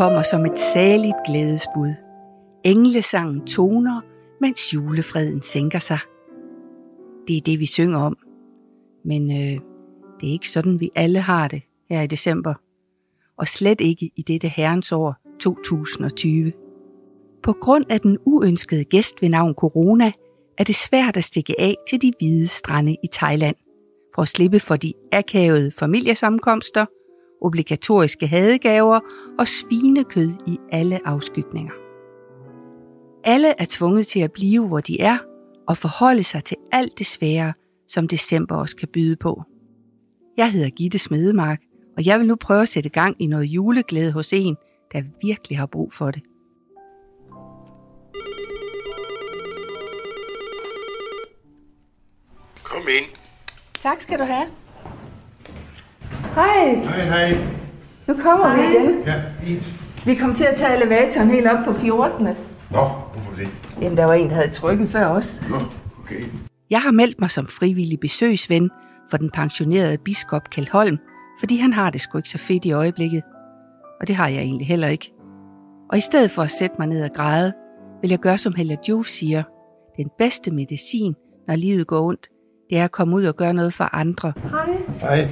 kommer som et saligt glædesbud. Englesangen toner, mens julefreden sænker sig. Det er det, vi synger om. Men øh, det er ikke sådan, vi alle har det her i december. Og slet ikke i dette herrens år 2020. På grund af den uønskede gæst ved navn corona, er det svært at stikke af til de hvide strande i Thailand, for at slippe for de akavede familiesammenkomster, obligatoriske hadegaver og svinekød i alle afskygninger. Alle er tvunget til at blive, hvor de er, og forholde sig til alt det svære, som december også kan byde på. Jeg hedder Gitte Smedemark, og jeg vil nu prøve at sætte gang i noget juleglæde hos en, der virkelig har brug for det. Kom ind. Tak skal du have. Hej, Hej, hej. nu kommer vi igen. Ja, fint. Vi kom til at tage elevatoren helt op på 14. Nå, hvorfor det? Jamen, der var en, der havde trykket før os. Nå, okay. Jeg har meldt mig som frivillig besøgsven for den pensionerede biskop Kjeld Holm, fordi han har det sgu ikke så fedt i øjeblikket. Og det har jeg egentlig heller ikke. Og i stedet for at sætte mig ned og græde, vil jeg gøre som Hella Juf siger. Den bedste medicin, når livet går ondt, det er at komme ud og gøre noget for andre. Hej.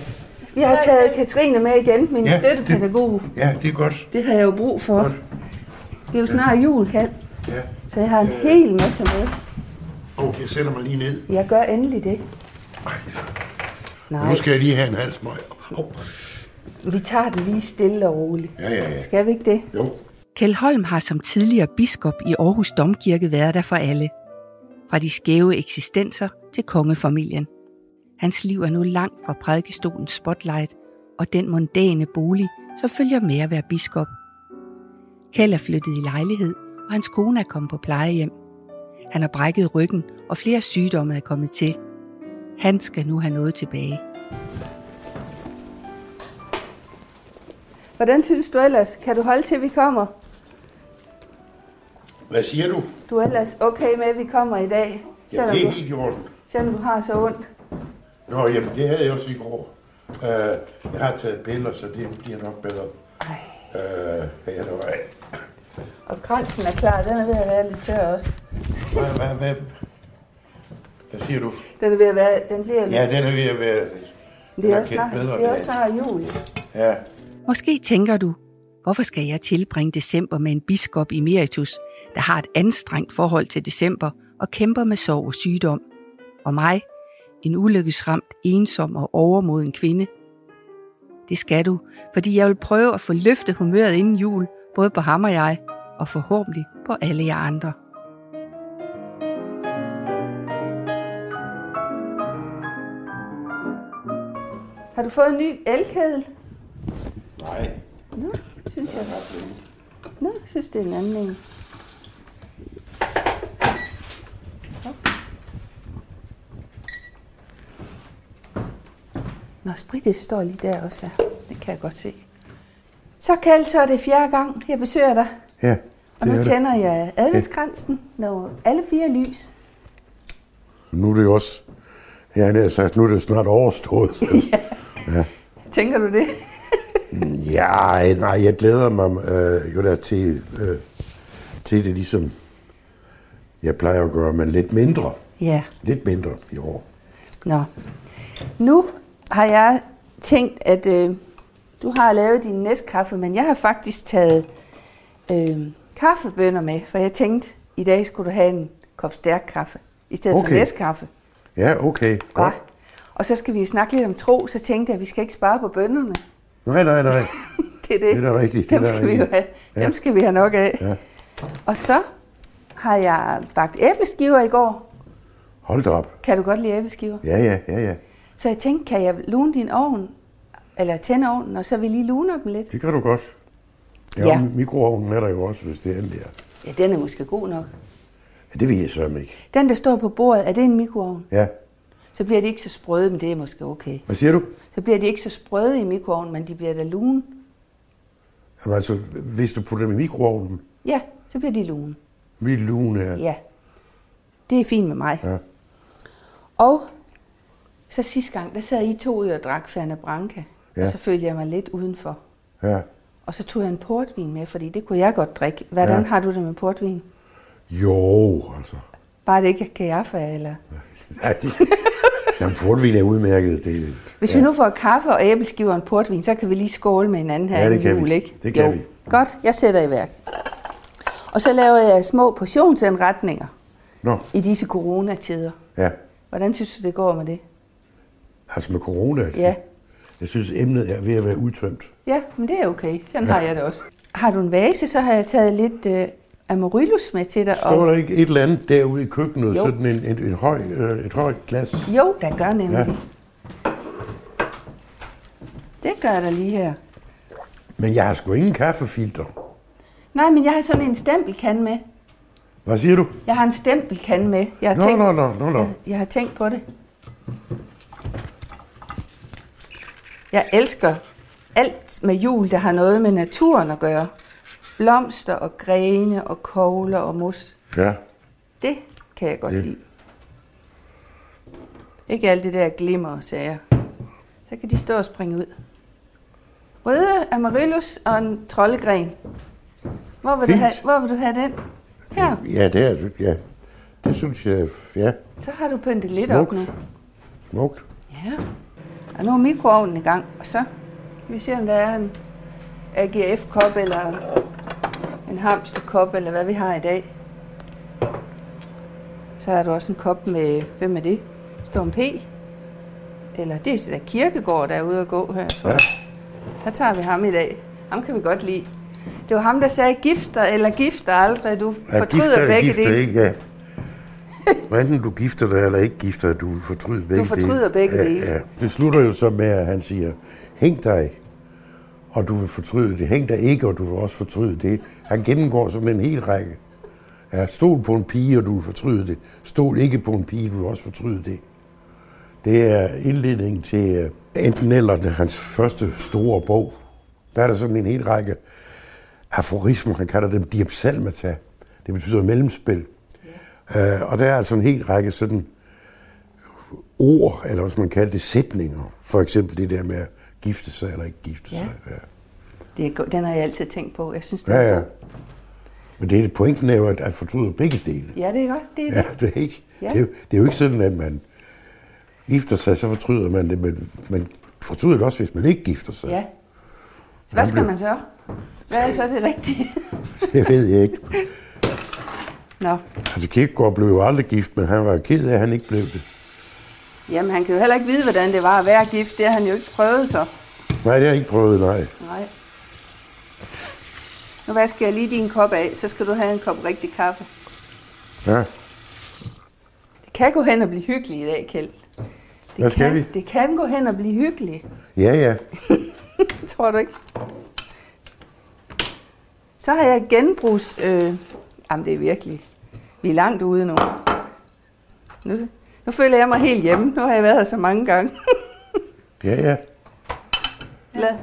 Vi har taget Katrine med igen, min Ja, støttepædagog. Ja, det er godt. Det har jeg jo brug for. Godt. Det er jo snart jul, Kald. Ja. Så jeg har en hel masse med. Oh, jeg sætter mig lige ned. Jeg gør endelig det. Ej, Nej, nu skal jeg lige have en halsmøg. Oh. vi tager det lige stille og roligt. Ja, ja, ja. Skal vi ikke det? Jo. Kjeld Holm har som tidligere biskop i Aarhus Domkirke været der for alle. Fra de skæve eksistenser til kongefamilien. Hans liv er nu langt fra prædikestolens spotlight og den mondæne bolig, som følger med at være biskop. Kjeld er flyttet i lejlighed, og hans kone er kommet på plejehjem. Han har brækket ryggen, og flere sygdomme er kommet til. Han skal nu have noget tilbage. Hvordan synes du ellers? Kan du holde til, vi kommer? Hvad siger du? Du er ellers okay med, at vi kommer i dag, Ja, det er helt i orden. selvom du har så ondt. Nå, jamen, det havde jeg også i går. Uh, jeg har taget piller, så det bliver nok bedre. Ej. Uh, ja, det var... Og kransen er klar, den er ved at være lidt tør også. Hvad, hvad, hvad? Hvad siger du? Den er ved at være, den bliver Ja, den er ved at være... det er også snart, bedre det er også snart jul. Ja, Måske tænker du, hvorfor skal jeg tilbringe december med en biskop emeritus, der har et anstrengt forhold til december og kæmper med sorg og sygdom? Og mig, en ulykkesramt, ensom og overmoden kvinde? Det skal du, fordi jeg vil prøve at få løftet humøret inden jul, både på ham og jeg, og forhåbentlig på alle jer andre. Har du fået en ny elkedel? nej. Nå, synes jeg. Nå, synes, det er en anden en. Nå, spritet står lige der også, ja. Det kan jeg godt se. Så Kald, så er det fjerde gang, jeg besøger dig. Ja, Og nu tænder jeg adventskransen, når alle fire lys. Nu er det jo også... Ja, jeg har sagt, nu er det snart overstået. Tænker du det? Ja, nej, jeg glæder mig øh, jo da til, øh, til det ligesom, jeg plejer at gøre, men lidt mindre. Ja. Lidt mindre i år. Nå. Nu har jeg tænkt, at øh, du har lavet din næstkaffe, men jeg har faktisk taget øh, kaffebønner med, for jeg tænkte, i dag skulle du have en kop stærk kaffe, i stedet for Okay. næstkaffe. Ja, okay, godt. Og så skal vi jo snakke lidt om tro, så tænkte jeg, at vi skal ikke spare på bønnerne. Nej, nej, nej. Det er det. Det er da rigtigt, det er Dem skal vi rigtigt. have. Ja. Dem skal vi have nok af. Ja. Og så har jeg bagt æbleskiver i går. Hold da op. Kan du godt lide æbleskiver? Ja, ja, ja, ja. Så jeg tænkte, kan jeg lune din ovn, eller tænde ovnen, og så vil lige lune dem lidt? Det kan du godt. Ja, Ja. ja. mikroovnen er der jo også, hvis det er endelig er. Ja, den er måske god nok. Ja, det ved jeg så ikke. Den, der står på bordet, er det en mikroovn? Ja. Så bliver de ikke så sprøde, men det er måske okay. Hvad siger du? Så bliver de ikke så sprøde i mikroovnen, men de bliver da lune. Jamen, altså, hvis du putter dem i mikroovnen, Ja, så bliver de lune. mit lune her. Ja, det er fint med mig. Ja. Og så sidste gang, der sad I to ud og drak Fanta Branca. Ja. Og så følte jeg mig lidt udenfor. ja. Og så tog jeg en portvin med, fordi det kunne jeg godt drikke. Hvordan Ja. har du det med portvin? Jo, altså. Bare det ikke er kaffe, eller... Ja, det, jamen, portvin er udmærket. Det, Hvis ja. vi nu får kaffe og æbleskiver og en portvin, så kan vi lige skåle med hinanden her Ja, det kan vi. jul, ikke? Det kan jo. vi. Godt, jeg sætter i værk. Og så laver jeg små portionsanretninger Nå, i disse coronatider. ja. Hvordan synes du, det går med det? Altså med corona. altså. Ja. Jeg synes, emnet er ved at være udtømt. Ja, men det er okay. Sådan har jeg det også. Har du en vase, så har jeg taget lidt øh, amaryllis med til dig. Står der ikke et eller andet derude i køkkenet, Jo. sådan en, en, en høj, øh, et højt glas? Jo, der gør nemlig. Ja. Ja. Det gør der lige her. Men jeg har sgu ingen kaffefilter. Nej, men jeg har sådan en stempelkande med. Hvad siger du? Jeg har en stempelkande med. Jeg har, Nå, tænkt, nå, nå, nå, nå. Jeg, jeg har tænkt på det. Jeg elsker alt med jul, der har noget med naturen at gøre. Blomster og grene og kogler og mos. Ja. Det kan jeg godt Ja. lide. Ikke alt det der glimmer og sager. Så kan de stå og springe ud. Røde amaryllis og en troldegren. Hvor vil, du Fint. have, hvor vil du have den? Her. Ja, det er ja. Det synes jeg, ja, Så har du pyntet lidt Smukt. op nu. smukt. Ja. Og nu er mikroovnen i gang, og så kan vi se, om der er en AGF-kop eller en hamsterkop, eller hvad vi har i dag. Så har du også en kop med, hvem er det? Storm P. Eller det er så der Kirkegård, der er ude at gå her, tror jeg. Der tager vi ham i dag. Ham kan vi godt lide. Det var ham, der sagde gifter eller gifter aldrig. Du Ja, fortryder gifter, begge gifter, dele. Ikke, ja. Hvad enten du gifter dig eller ikke gifter dig, du fortryder begge fortryder dele. begge ja, dele. Ja. Det slutter jo så med, at han siger, hæng dig, og du vil fortryde det. Hæng dig ikke, og du vil også fortryde det. Han gennemgår sådan en hel række. Ja, stol på en pige, og du vil fortryde det. Stol ikke på en pige, du vil også fortryde det. Det er indledningen til uh, enten eller er hans første store bog. Der er der sådan en hel række aforismer, han kalder dem diapsalmata. Det betyder mellemspil. Uh, og der er altså en hel række sådan ord, eller hvad man kalder det, sætninger. For eksempel det der med at gifte sig eller ikke gifte Ja. sig. Ja. Det er, den har jeg altid tænkt på. Jeg synes, det Ja, er ja. Men det, pointen er jo, at, at fortryde begge dele. Ja, det er godt. Det er Ja, det. det er, ikke, Ja. det, er, jo- det er jo ikke sådan, at man gifter sig, så fortryder man det, men man fortryder det også, hvis man ikke gifter sig. Ja. Hvad skal man så? Hvad er så det rigtige? Det ved jeg ikke. Nå, Altså Kierkegaard blev jo aldrig gift, men han var ked af, at han ikke blev det. jamen han kan jo heller ikke vide, hvordan det var at være gift. Det har han jo ikke prøvet så. Nej, det har jeg ikke prøvet, nej. Nej. Nu vasker jeg lige din kop af, så skal du have en kop rigtig kaffe. Ja. Det kan gå hen og blive hyggeligt i dag, Kjeld. Det Hvad skal kan, vi? Det kan gå hen og blive hyggeligt. Ja, ja. Tror du ikke? Så har jeg genbrugs... Øh, jamen, det er virkelig... Vi er langt ude nu. nu. Nu føler jeg mig helt hjemme. Nu har jeg været her så mange gange. Ja, ja. Lad.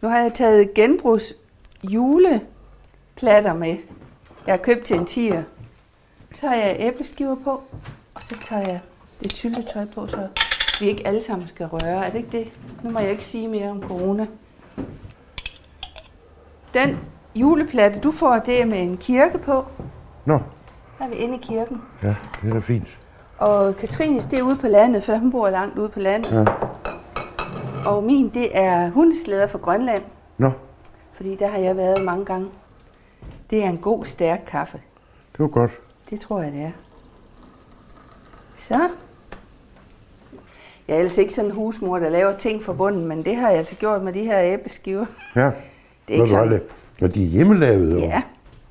Nu har jeg taget genbrugs juleplatter med. Jeg har købt til en tiger. Så har jeg æbleskiver på, og så tager jeg det syltetøj på, så vi ikke alle sammen skal røre. Er det ikke det? Nu må jeg ikke sige mere om corona. Den juleplatte, du får, det er med en kirke på. Nå, Der er vi inde i kirken. ja, det er da fint. Og Katrines, det er ude på landet, for hun bor langt ude på landet. Ja. Og min, det er hundeslæder fra Grønland. Nå, Fordi der har jeg været mange gange. Det er en god, stærk kaffe. det var godt. Det tror jeg, det er. Så. Jeg er ellers ikke sådan en husmor, der laver ting fra bunden, men det har jeg altså gjort med de her æbleskiver. Ja. Det er ikke sådan. det. Når de er hjemmelavet? og- Ja,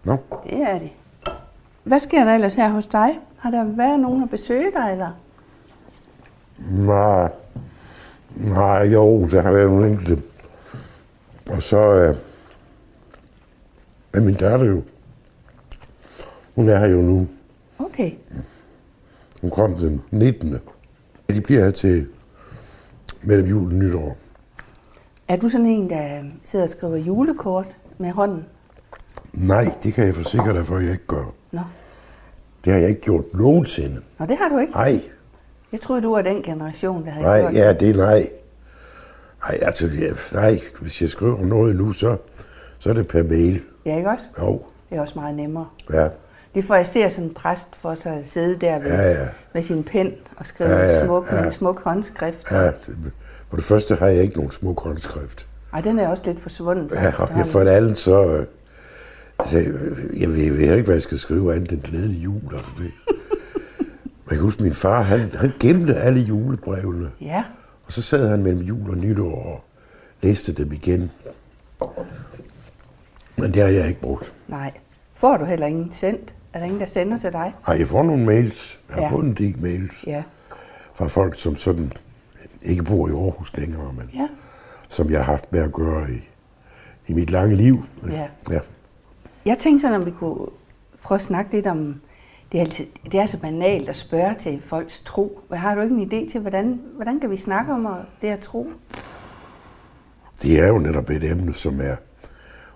Nå, det er det. Hvad sker der ellers her hos dig? Har der været nogen at besøge dig, eller? nej. Nej, jo, der har været nogle enkelte. Og så øh, er min datter jo. Hun er her jo nu. Okay. Hun kom den 19. De bliver her til mellem jul og nytår. Er du sådan en, der sidder og skriver julekort med hånden? Nej, det kan jeg forsikre dig for, at jeg ikke gør. Nå, Det har jeg ikke gjort nogensinde. Nå det har du ikke. Nej, Jeg troede, du var den generation, der havde nej, gjort ja, det er nej. Nej, altså, nej, hvis jeg skriver noget nu, så, så er det per mail. Ja, ikke også? Jo, Det er også meget nemmere. ja. Det får jeg ser sådan en præst for sig at sidde der ved, Ja, ja. med sin pen og skrive Ja, ja, ja, smuk, ja. en smuk håndskrift. ja det, for det første har jeg ikke nogen smuk håndskrift. Ej, den er også lidt forsvundet. Ja, og for det andet, så... øh, Altså, jeg ved, jeg ved ikke, hvad jeg skal skrive andet end glædelig jul. Altså. Man kan huske, min far, han, han gemte alle julebrevene. Ja, Og så sad han mellem jul og nytår og læste dem igen. Men det har jeg ikke brugt. nej. Får du heller ingen sendt? Er der ingen, der sender til dig? Ej, jeg får nogle mails. Jeg har Ja. fået en del mails Ja. fra folk, som sådan ikke bor i Aarhus længere, men Ja. som jeg har haft med at gøre i, i mit lange liv. Ja. ja. Jeg tænkte sådan, om vi kunne prøve at snakke lidt om... Det er, altid, det er så banalt at spørge til folks tro. Hvad Har du ikke en idé til, hvordan, hvordan kan vi snakke om det at tro? Det er jo netop et emne, som er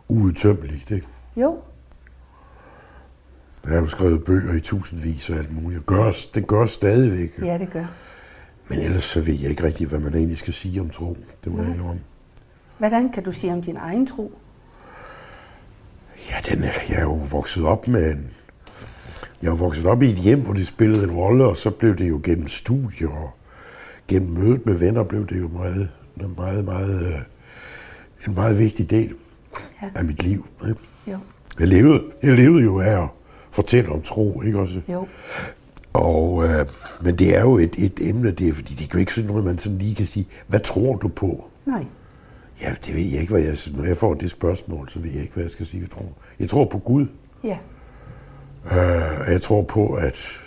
uudtømmeligt. Ikke? Jo, Der er jo skrevet bøger i tusindvis og alt muligt. Gøres, det gør stadigvæk. ja det gør. Men ellers så ved jeg ikke rigtig, hvad man egentlig skal sige om tro. Det må jeg om. Hvordan kan du sige om din egen tro? Ja, den er, jeg er jo vokset op med en... Jeg er vokset op i et hjem, hvor det spillede en rolle, og så blev det jo gennem studier og gennem mødet med venner, blev det jo meget, meget, meget, øh, en meget vigtig del Ja. af mit liv. Ikke? Jo, Jeg levede, jeg levede jo af at fortælle om tro, ikke også? jo. Og, øh, men det er jo et, et emne, det er, fordi det er jo ikke sådan noget, man sådan lige kan sige, hvad tror du på? Nej. Ja, det ved jeg ikke, hvad jeg Når jeg får det spørgsmål, så ved jeg ikke, hvad jeg skal sige, jeg tror. Jeg tror på Gud. Ja, Øh, og jeg tror på, at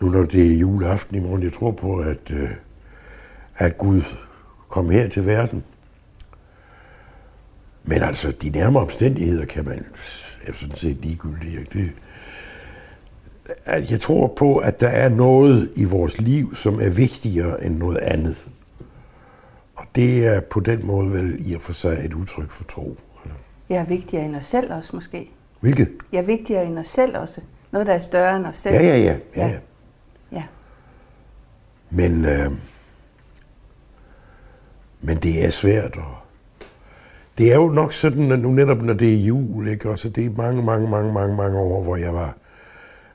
nu når det er juleaften i morgen, jeg tror på, at, øh, at Gud kom her til verden. Men altså, de nærmere omstændigheder kan man er sådan set ligegyldige. Ikke? Det, jeg tror på, at der er noget i vores liv, som er vigtigere end noget andet. Det er på den måde vel i og for sig et udtryk for tro. jeg er vigtigere end os selv også måske. Hvilket? Jeg er vigtigere end os selv også. Noget, der er større end os selv. Ja, ja, ja. ja. ja. ja. Men, øh, men det er svært. Og det er jo nok sådan, at nu netop når det er jul, ikke? Og så det er mange, mange, mange, mange, mange år, hvor jeg var,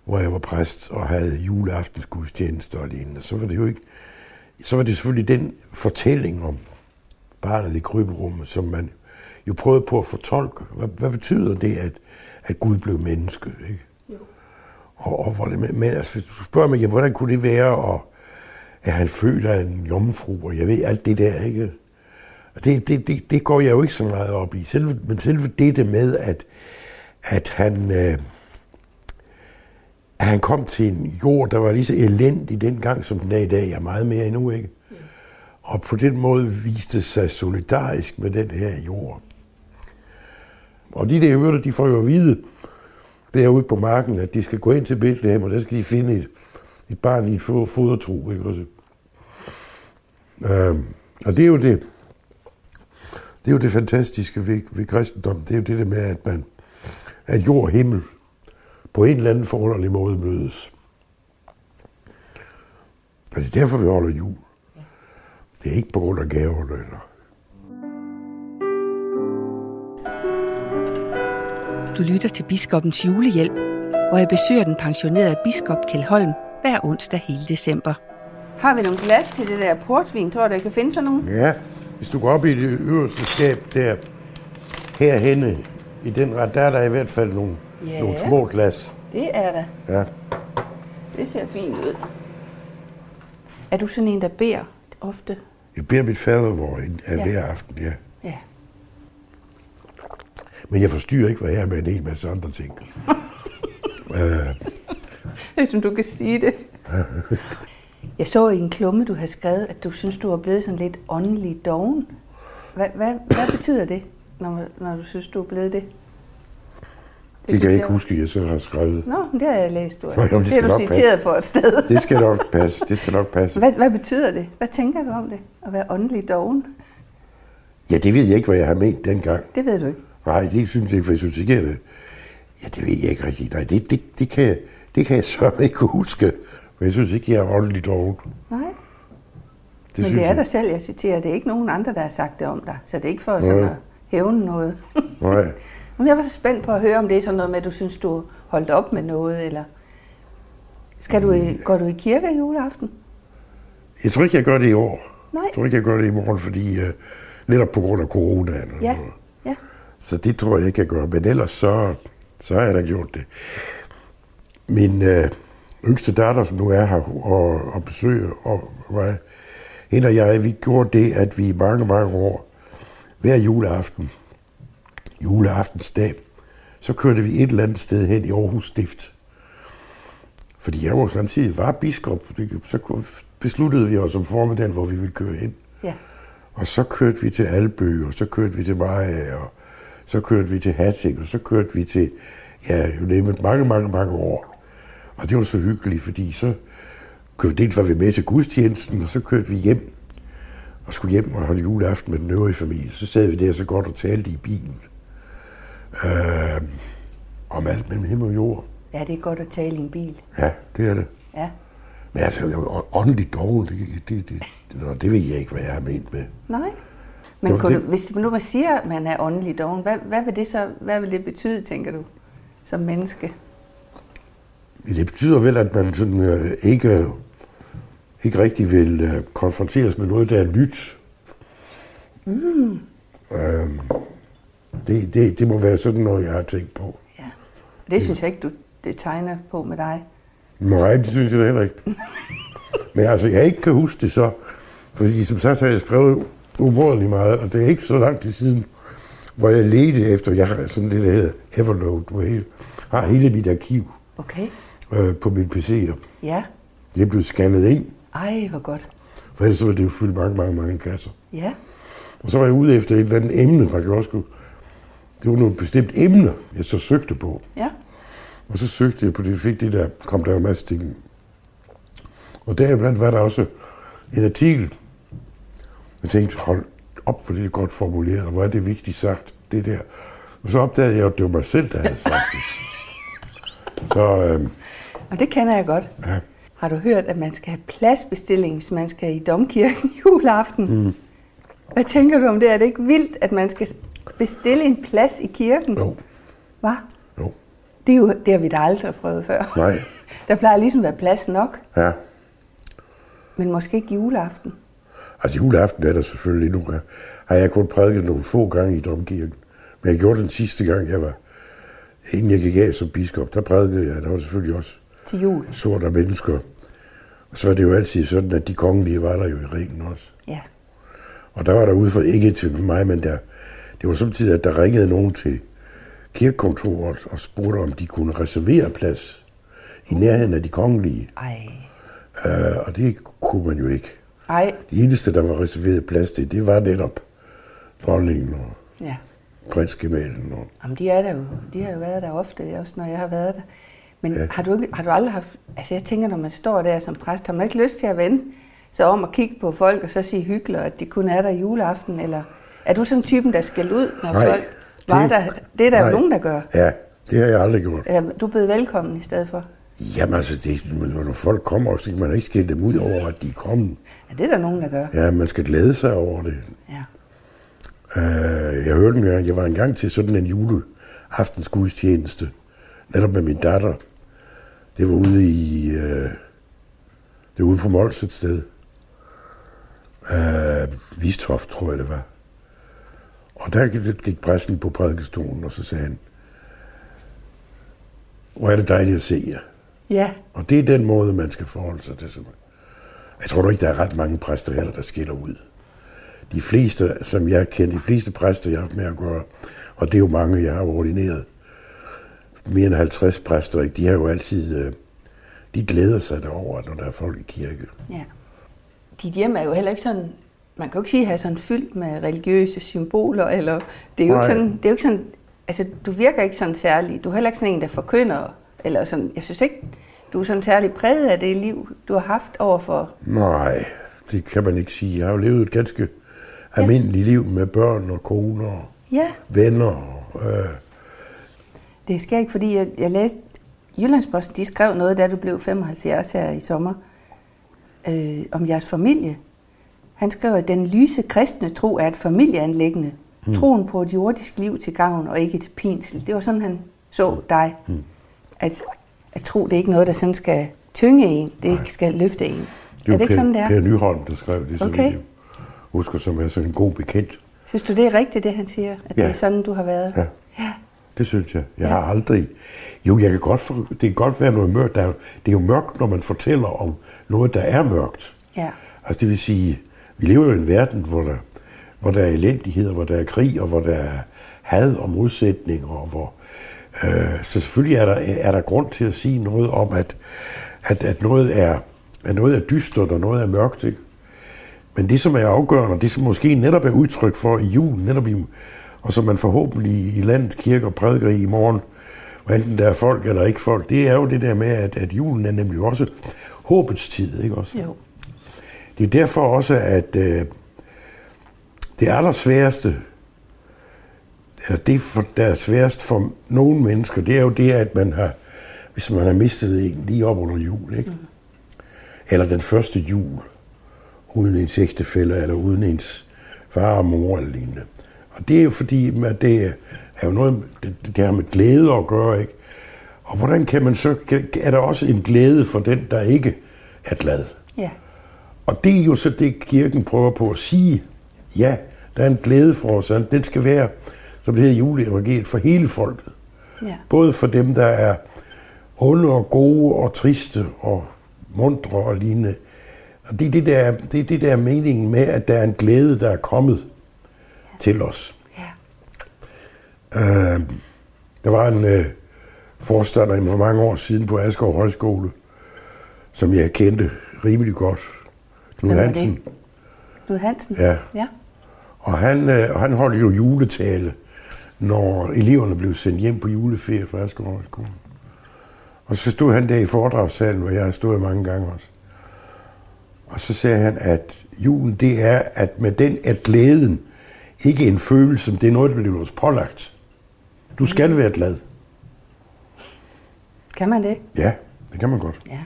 hvor jeg var præst og havde juleaftensgudstjenester og lignende, så var det jo ikke, så var det selvfølgelig den fortælling om barnet i kryberummet, som man jo prøvede på at fortolke. Hvad, hvad betyder det, at, at Gud blev menneske? Ikke? Jo. Og, og hvor det, men altså, hvis du spørger mig, ja, hvordan kunne det være, og at han føler en jomfru, og jeg ved alt det der, ikke? Og det, det, det, det går jeg jo ikke så meget op i. Selve, men selve det med, at, at han, øh, at han kom til en jord, der var lige så elendig dengang, som den er i dag, er meget mere endnu, ikke? Og på den måde viste sig solidarisk med den her jord. Og de der hørte, de får jo at vide, derude på marken, at de skal gå ind til Bethlehem, og der skal de finde et, et barn i et fodertro. Ikke også? Øhm, og det er jo det, det er jo det fantastiske ved, ved kristendom. Det er jo det der med, at man, at jord og himmel på en eller anden forunderlig måde mødes. Og det er derfor, vi holder jul. Det er ikke på grund af gaverne eller Du lytter til Biskopens julehjælp, hvor jeg besøger den pensionerede biskop Kjeld Holm hver onsdag hele december. Har vi nogle glas til det der portvin? Tror du, jeg kan finde sådan nogle? Ja, hvis du går op i det øverste skab der, herhenne, i den ret, der er der i hvert fald nogle, Ja. nogle små glas. Det er der. Ja. Det ser fint ud. Er du sådan en, der beder ofte? Jeg beder mit fader hvor af Ja. hver aften, ja. Ja. Men jeg forstyrrer ikke, hvad jeg er med en hel masse andre ting. øh, Som du kan sige det. Jeg så i en klumme, du har skrevet, at du synes, du er blevet sådan lidt åndelig doven. Hvad, hvad, hvad betyder det, når, når du synes, du er blevet det? Det kan jeg ikke huske, jeg så har skrevet. Nå, det har jeg læst, du. Nå, jamen, det det er du nok passe. citeret for et sted. Det skal nok passe, det skal nok passe. Hvad, hvad betyder det? Hvad tænker du om det? At være åndelig doven? Ja, det ved jeg ikke, hvad jeg har ment dengang. Det ved du ikke. Nej, det synes jeg ikke, for jeg synes ikke, at det... Ja, det ved jeg ikke rigtigt. Nej, det, det, det, kan, jeg, det kan jeg så ikke huske. For jeg synes ikke, jeg er åndelig doven. Nej. Det Men det er jeg. dig selv, jeg citerer. Det er ikke nogen andre, der har sagt det om dig. Så det er ikke for sådan at hævne noget. Nej. Men jeg var så spændt på at høre, om det er sådan noget med, at du synes, du holdt op med noget, eller... Skal du i, går du i kirke juleaften? Jeg tror ikke, jeg gør det i år. Nej. Jeg tror ikke, jeg gør det i morgen, fordi uh, netop på grund af coronaen. Ja, noget. ja. Så det tror jeg ikke, jeg gør. Men ellers så, så har jeg da gjort det. Min øh, yngste datter, som nu er her og, og besøger og mig, hende og jeg, vi gjorde det, at vi i mange, mange år, hver juleaften, juleaftensdag, så kørte vi et eller andet sted hen i Aarhus Stift. Fordi jeg var samtidig var biskop, så besluttede vi os om formiddagen, hvor vi ville køre hen. Ja. Og så kørte vi til Albø, og så kørte vi til Maja, og så kørte vi til Hatting, og så kørte vi til, ja, jo nemme, mange, mange, mange år. Og det var så hyggeligt, fordi så kørte dels var vi med til gudstjenesten, og så kørte vi hjem, og skulle hjem og holde juleaften med den øvrige familie. Så sad vi der så godt og talte i bilen. Øh, om alt mellem himmel og jord. Ja, det er godt at tale i en bil. Ja, det er det. Ja. Men altså, jeg er åndeligt doven, det, det, det, det, det ved jeg ikke, hvad jeg har ment med. Nej. Men var kunne det- du, hvis nu man siger, at man er åndelig doven, hvad, hvad, vil det så, hvad vil det betyde, tænker du, som menneske? Det betyder vel, at man sådan, øh, ikke, ikke rigtig vil øh, konfronteres med noget, der er nyt. Mm. Øhm, det, det, det må være sådan noget, jeg har tænkt på. Ja. Det synes jeg ikke, du det tegner på med dig. Nej, det synes jeg da heller ikke. Men altså, jeg ikke kan huske det så, fordi som sagt har jeg skrevet umådeligt meget, og det er ikke så lang tid siden, hvor jeg ledte efter, jeg har sådan det, der hedder Evernote, hvor jeg har hele mit arkiv Okay. øh, på min PC'er. Ja. Det er blevet scannet ind, Ej, hvor godt. for ellers så ville det jo fylde mange, mange, mange kasser. Ja. Og så var jeg ude efter et eller andet emne, man kan også kunne, det var nogle bestemt emner, jeg så søgte på. Ja. Og så søgte jeg på det, fik det der, kom der en masse ting. Og deriblandt var der også en artikel. Jeg tænkte, hold op, for det er godt formuleret, og hvor er det vigtigt sagt, det der. Og så opdagede jeg, at det var mig selv, der havde sagt det. Så øh, Og det kender jeg godt. ja, Har du hørt, at man skal have pladsbestilling, hvis man skal i domkirken juleaften? Mm. Hvad tænker du om det? Er det ikke vildt, at man skal bestille en plads i kirken? jo, Hvad? jo, Det, er jo, det har vi da aldrig prøvet før. nej, Der plejer ligesom at være plads nok, ja. men måske ikke juleaften. Altså juleaften er der selvfølgelig nu. Har jeg kun prædiket nogle få gange i domkirken. Men jeg gjorde den sidste gang, jeg var, inden jeg gik af som biskop, der prædikede jeg. Der var selvfølgelig også Til jul. sorte mennesker. Og så var det jo altid sådan, at de kongelige var der jo i ringen også. Ja. Og der var der ude for, ikke til mig, men der, det var samtidig, at der ringede nogen til kirkekontoret og spurgte, om de kunne reservere plads i nærheden af de kongelige. Ej. Uh, og det kunne man jo ikke. Ej. Det eneste, der var reserveret plads til, det var netop dronningen og Ja. prinsgemalen. Og... Jamen, de er der jo. De har jo været der ofte, også når jeg har været der. Men. Ja. har, du ikke, har du aldrig haft... Altså, jeg tænker, når man står der som præst, har man ikke lyst til at vende sig om og kigge på folk, og så sige hyggeligt, at de kun er der juleaften, eller... Er du sådan typen, der skal ud, når Nej, folk var det- der? Det er der nej. jo nogen, der gør. Ja, det har jeg aldrig gjort. Eller, du er blevet velkommen i stedet for. Jamen altså, det, når folk kommer, så kan man ikke skille dem ud over, at de er kommet. Ja, det er der nogen, der gør. Ja, man skal glæde sig over det. Ja. Uh, jeg hørte en gang, jeg var engang til sådan en juleaftensgudstjeneste, netop med min datter. Det var ude i, uh, det var ude på Mols et sted. Uh, Vistoft, tror jeg det var. Og der gik- præsten på prædikestolen, og så sagde han, hvor er det dejligt at se jer. Ja. Og det er den måde, man skal forholde sig til. Jeg tror ikke, der er ret mange præster heller, der skiller ud. De fleste, som jeg kender, de fleste præster, jeg har haft med at gøre, og det er jo mange, jeg har ordineret, mere end 50 præster, de har jo altid, øh, de glæder sig derover, når der er folk i kirke. Ja. Dit hjem er jo heller ikke sådan, man kan jo ikke sige, have sådan fyldt med religiøse symboler, eller det er jo ikke Nej. sådan, det er jo ikke sådan, altså du virker ikke sådan særlig, du er heller ikke sådan en, der forkynder, eller sådan, jeg synes ikke, du er sådan særlig præget af det liv, du har haft overfor, Nej, det kan man ikke sige. Jeg har jo levet et ganske almindeligt liv med børn og koner og ja, venner. Øh, det sker ikke, fordi jeg, jeg læste, Jyllandsposten, de skrev noget, da du blev 75 her i sommer, øh, om jeres familie. Han skriver, at den lyse kristne tro er et familieanlæggende. Mm. Troen på et jordisk liv til gavn og ikke til pinsel. Det var sådan, han så dig. Mm. At, at tro, det er ikke noget, der sådan skal tynge en. Det Nej. skal løfte en. Det er, er det ikke sådan, det er? Per Nyholm, der skrev det, så okay. jeg husker, som er sådan en god bekendt. Synes du, det er rigtigt, det han siger? At ja. det er sådan, du har været? Ja. ja. Det synes jeg. Jeg ja. har aldrig... Jo, jeg kan godt for... det kan godt være noget mørkt. Der er... Det er jo mørkt, når man fortæller om noget, der er mørkt. Ja. Altså det vil sige, vi lever jo i en verden, hvor der, hvor der er elendighed, hvor der er krig, og hvor der er had og modsætninger, og hvor... Øh, så selvfølgelig er der, er der grund til at sige noget om, at, at, at noget er at noget er dystert og noget er mørkt. Ikke? Men det, som er afgørende, det som måske netop er udtryk for i julen, netop i, og som man forhåbentlig i landets kirke og prædiker i morgen, og enten der er folk eller ikke folk, det er jo det der med, at, at julen er nemlig også håbets tid, ikke også? Jo. Det er derfor også, at øh, det allersværeste, eller det, for, der er sværest for nogle mennesker, det er jo det, at man har, hvis man har mistet en lige op under jul, ikke? Mm eller den første jul, uden ens ægtefælle, eller uden ens far og mor eller lignende. Og det er jo fordi, at det er jo noget, det, det har med glæde at gøre, ikke? Og hvordan kan man så, er der også en glæde for den, der ikke er glad? Ja. Og det er jo så det, kirken prøver på at sige. Ja, der er en glæde for os, og den skal være, som det her juleevangeliet, for hele folket. Ja. Både for dem, der er onde og gode og triste og mundre og lignende. Og det er det, der, det er det der meningen med, at der er en glæde, der er kommet ja. til os. Ja. Uh, der var en uh, forstander for mange år siden på Asgaard Højskole, som jeg kendte rimelig godt. Knud Hansen. Knud Hansen? Ja. ja. Og han, uh, han holdt jo juletale, når eleverne blev sendt hjem på juleferie fra Asgaard Højskole. Og så stod han der i foredragssalen, hvor jeg har stået mange gange også. Og så sagde han, at julen, det er, at med den er glæden ikke en følelse, det er noget, der bliver os pålagt. Du skal være glad. Kan man det? Ja, det kan man godt. Ja.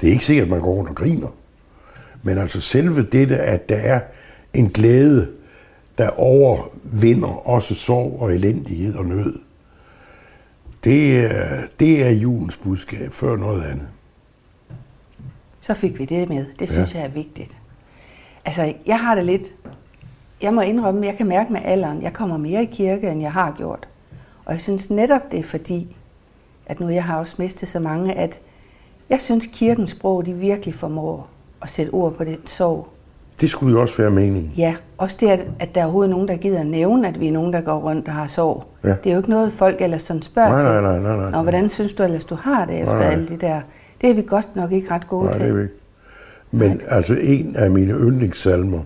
Det er ikke sikkert, at man går rundt og griner. Men altså selve dette, at der er en glæde, der overvinder også sorg og elendighed og nød. Det, det er julens budskab, før noget andet. Så fik vi det med. Det synes ja. jeg er vigtigt. Altså, jeg har det lidt... Jeg må indrømme, jeg kan mærke med alderen, jeg kommer mere i kirke, end jeg har gjort. Og jeg synes netop, det er fordi, at nu jeg har også mistet så mange, at jeg synes, kirkens sprog, de virkelig formår at sætte ord på det sorg, det skulle jo også være meningen. Ja, også det, at, der er overhovedet nogen, der gider nævne, at vi er nogen, der går rundt og har sorg. Ja. Det er jo ikke noget, folk ellers sådan spørger nej, til. Nej, nej, nej, nej. Nå, hvordan synes du ellers, du har det efter nej, alle de der... Det er vi godt nok ikke ret gode nej, til. det er vi ikke. Men nej. altså en af mine yndlingssalmer,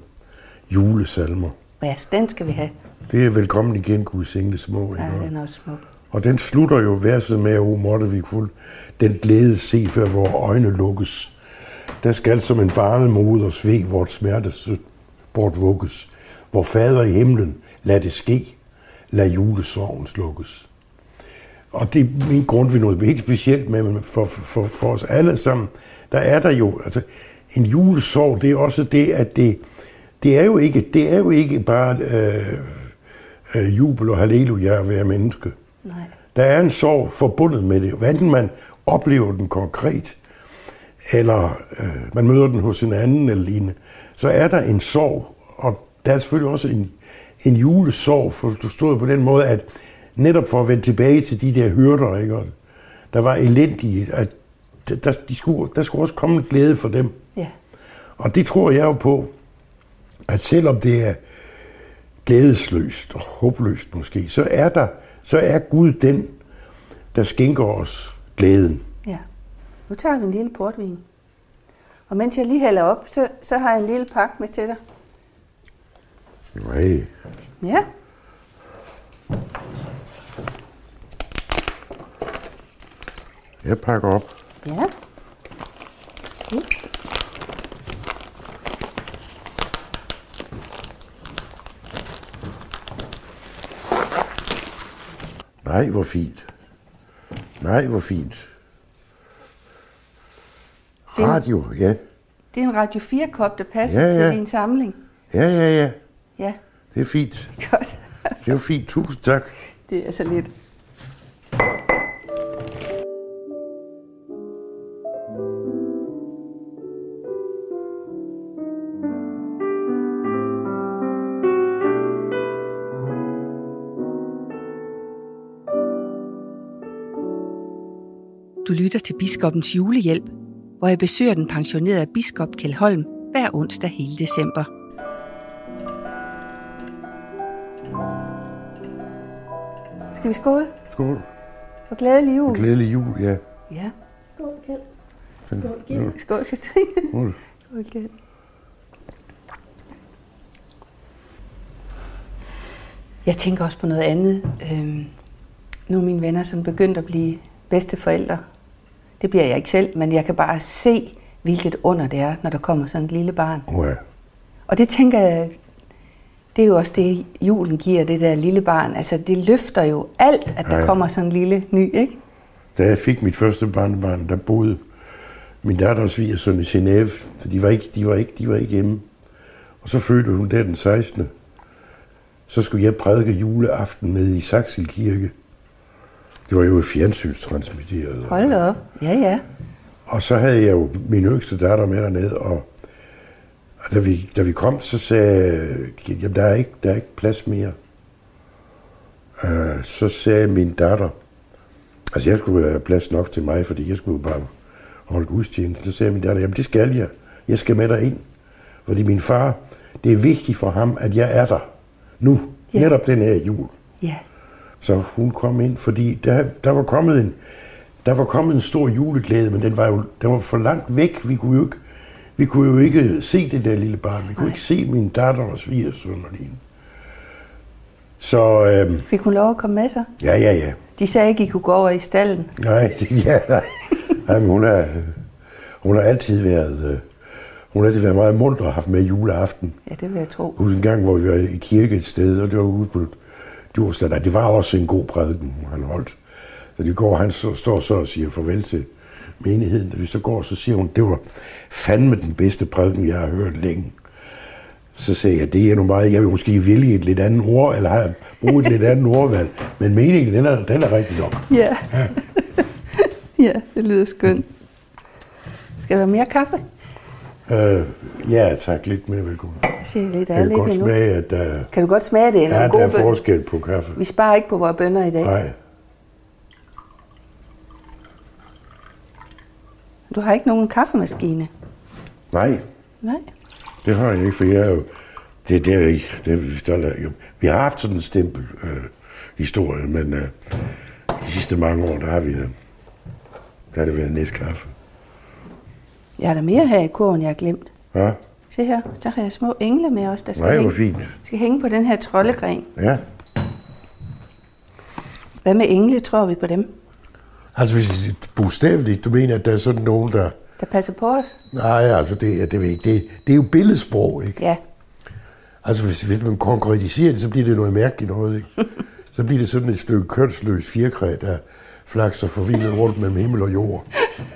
julesalmer. Ja, den skal vi have. Det er velkommen igen, Gud single små. Ja, den er også smuk. Og den slutter jo verset med, at måtte vi fuld den glæde se, før vores øjne lukkes der skal som en barnemoder sve vort smerte bort vugges. Hvor fader i himlen, lad det ske, lad julesorgen slukkes. Og det er min grund ved noget helt specielt med, for, for, for os alle sammen, der er der jo, altså en julesorg, det er også det, at det, det er jo ikke, det er jo ikke bare øh, øh, jubel og halleluja at være menneske. Nej. Der er en sorg forbundet med det, hvad man oplever den konkret, eller øh, man møder den hos en anden eller lignende, så er der en sorg, og der er selvfølgelig også en, en julesorg, forstået på den måde, at netop for at vende tilbage til de der hyrder, ikke? Og der var elendige, at der, de skulle, der skulle også komme en glæde for dem. Ja. Og det tror jeg jo på, at selvom det er glædesløst og håbløst måske, så er der, så er Gud den, der skænker os glæden. Nu tager vi en lille portvin. Og mens jeg lige hælder op, så, så har jeg en lille pakke med til dig. Nej. Ja. Jeg pakker op. Ja. Uh. Nej, hvor fint. Nej, hvor fint. Radio, ja. Det er en Radio 4-kop, der passer ja, ja. til din samling. Ja, ja, ja. Ja, Det er fint. godt. Det er jo fint. Tusind tak. Det er så lidt. Du lytter til Biskoppens julehjælp, hvor jeg besøger den pensionerede biskop Kjeld Holm hver onsdag hele december. Skal vi skåle? Skål. For glædelig jul. Glædelig jul, ja. Ja. Skål, Kjeld. Skål. Gitte. Skål, Katrine. Skål. Skål, Kjeld. Jeg tænker også på noget andet. Øhm, nu er mine venner som begyndt at blive bedsteforældre. Det bliver jeg ikke selv, men jeg kan bare se, hvilket under det er, når der kommer sådan et lille barn. Oh, ja. Og det tænker jeg, det er jo også det, julen giver det der lille barn. Altså, det løfter jo alt, at der Ja, ja. kommer sådan en lille ny, ikke? Da jeg fik mit første barnebarn, der boede min datter og svigersøn i Genève, så de var, ikke, de, var ikke, de var ikke hjemme. Og så fødte hun der den 16. Så skulle jeg prædike juleaften nede i Saxel Kirke. Det var jo fjernsynstransmitteret. Hold op. Ja, ja. Og så havde jeg jo min yngste datter med dernede, og, og da, vi, da vi kom, så sagde jeg, jamen der er ikke, der er ikke plads mere. Uh, så sagde min datter, altså jeg skulle have plads nok til mig, fordi jeg skulle bare holde gudstjeneste. Så sagde min datter, jamen det skal jeg. Jeg skal med dig ind. Fordi min far, det er vigtigt for ham, at jeg er der nu, ja. netop den her jul. Ja. Så hun kom ind, fordi der, der var kommet en, der var kommet en stor juleglæde, men den var jo den var for langt væk. Vi kunne jo ikke, vi kunne jo ikke se det der lille barn. Vi kunne Nej. ikke se min datter og svigersøn og lignende. Så øhm, Fik hun lov at komme med sig? ja, ja, ja. De sagde ikke, I kunne gå over i stallen. Nej, det, ja, nej. nej men hun, er, hun har altid været, øh, hun har altid været meget munter og haft med juleaften. Ja, det vil jeg tro. Husker en gang, hvor vi var i kirke et sted, og det var ude på Djursland. Nej, Det var også en god prædiken, han holdt. Så det går, han så, står så og siger farvel til menigheden. Da vi så går, så siger hun, det var fandme den bedste prædiken, jeg har hørt længe. Så sagde jeg, det er nu meget, jeg vil måske vælge et lidt andet ord, eller have bruge et lidt andet ordvalg. Men meningen, den er, den er rigtig nok. Ja. ja, det lyder skønt. Skal der være mere kaffe? Øh, ja, tak. Lidt mere velkommen. Ser lidt Jeg kan lidt godt endnu. smage, at der, Kan du godt smage det? Eller ja, en der god er bøn? forskel på kaffe. Vi sparer ikke på vores bønder i dag. Nej, Du har ikke nogen kaffemaskine? nej, Nej. Det har jeg ikke, for jeg er jo... Det, det er ikke... Det er vi stolt af. Jo, vi har haft sådan en stempel øh, historie, men øh, de sidste mange år, der har vi... Øh, der har det været næstkaffe. Jeg har der mere her i kurven, jeg har glemt. Ja, Se her, så har jeg små engle med os, der skal, nej, hænge, fint. skal hænge på den her troldegren. Ja. Hvad med engle, tror vi på dem? Altså, hvis bogstaveligt, du mener, at der er sådan nogen, der... Der passer på os? Nej, altså, det, det, ved ikke. det, det er jo billedsprog, ikke? Ja. Altså, hvis, hvis man konkretiserer det, så bliver det noget mærkeligt noget, ikke? Så bliver det sådan et stykke kønsløs firkræ, der flakser forvildet rundt mellem himmel og jord.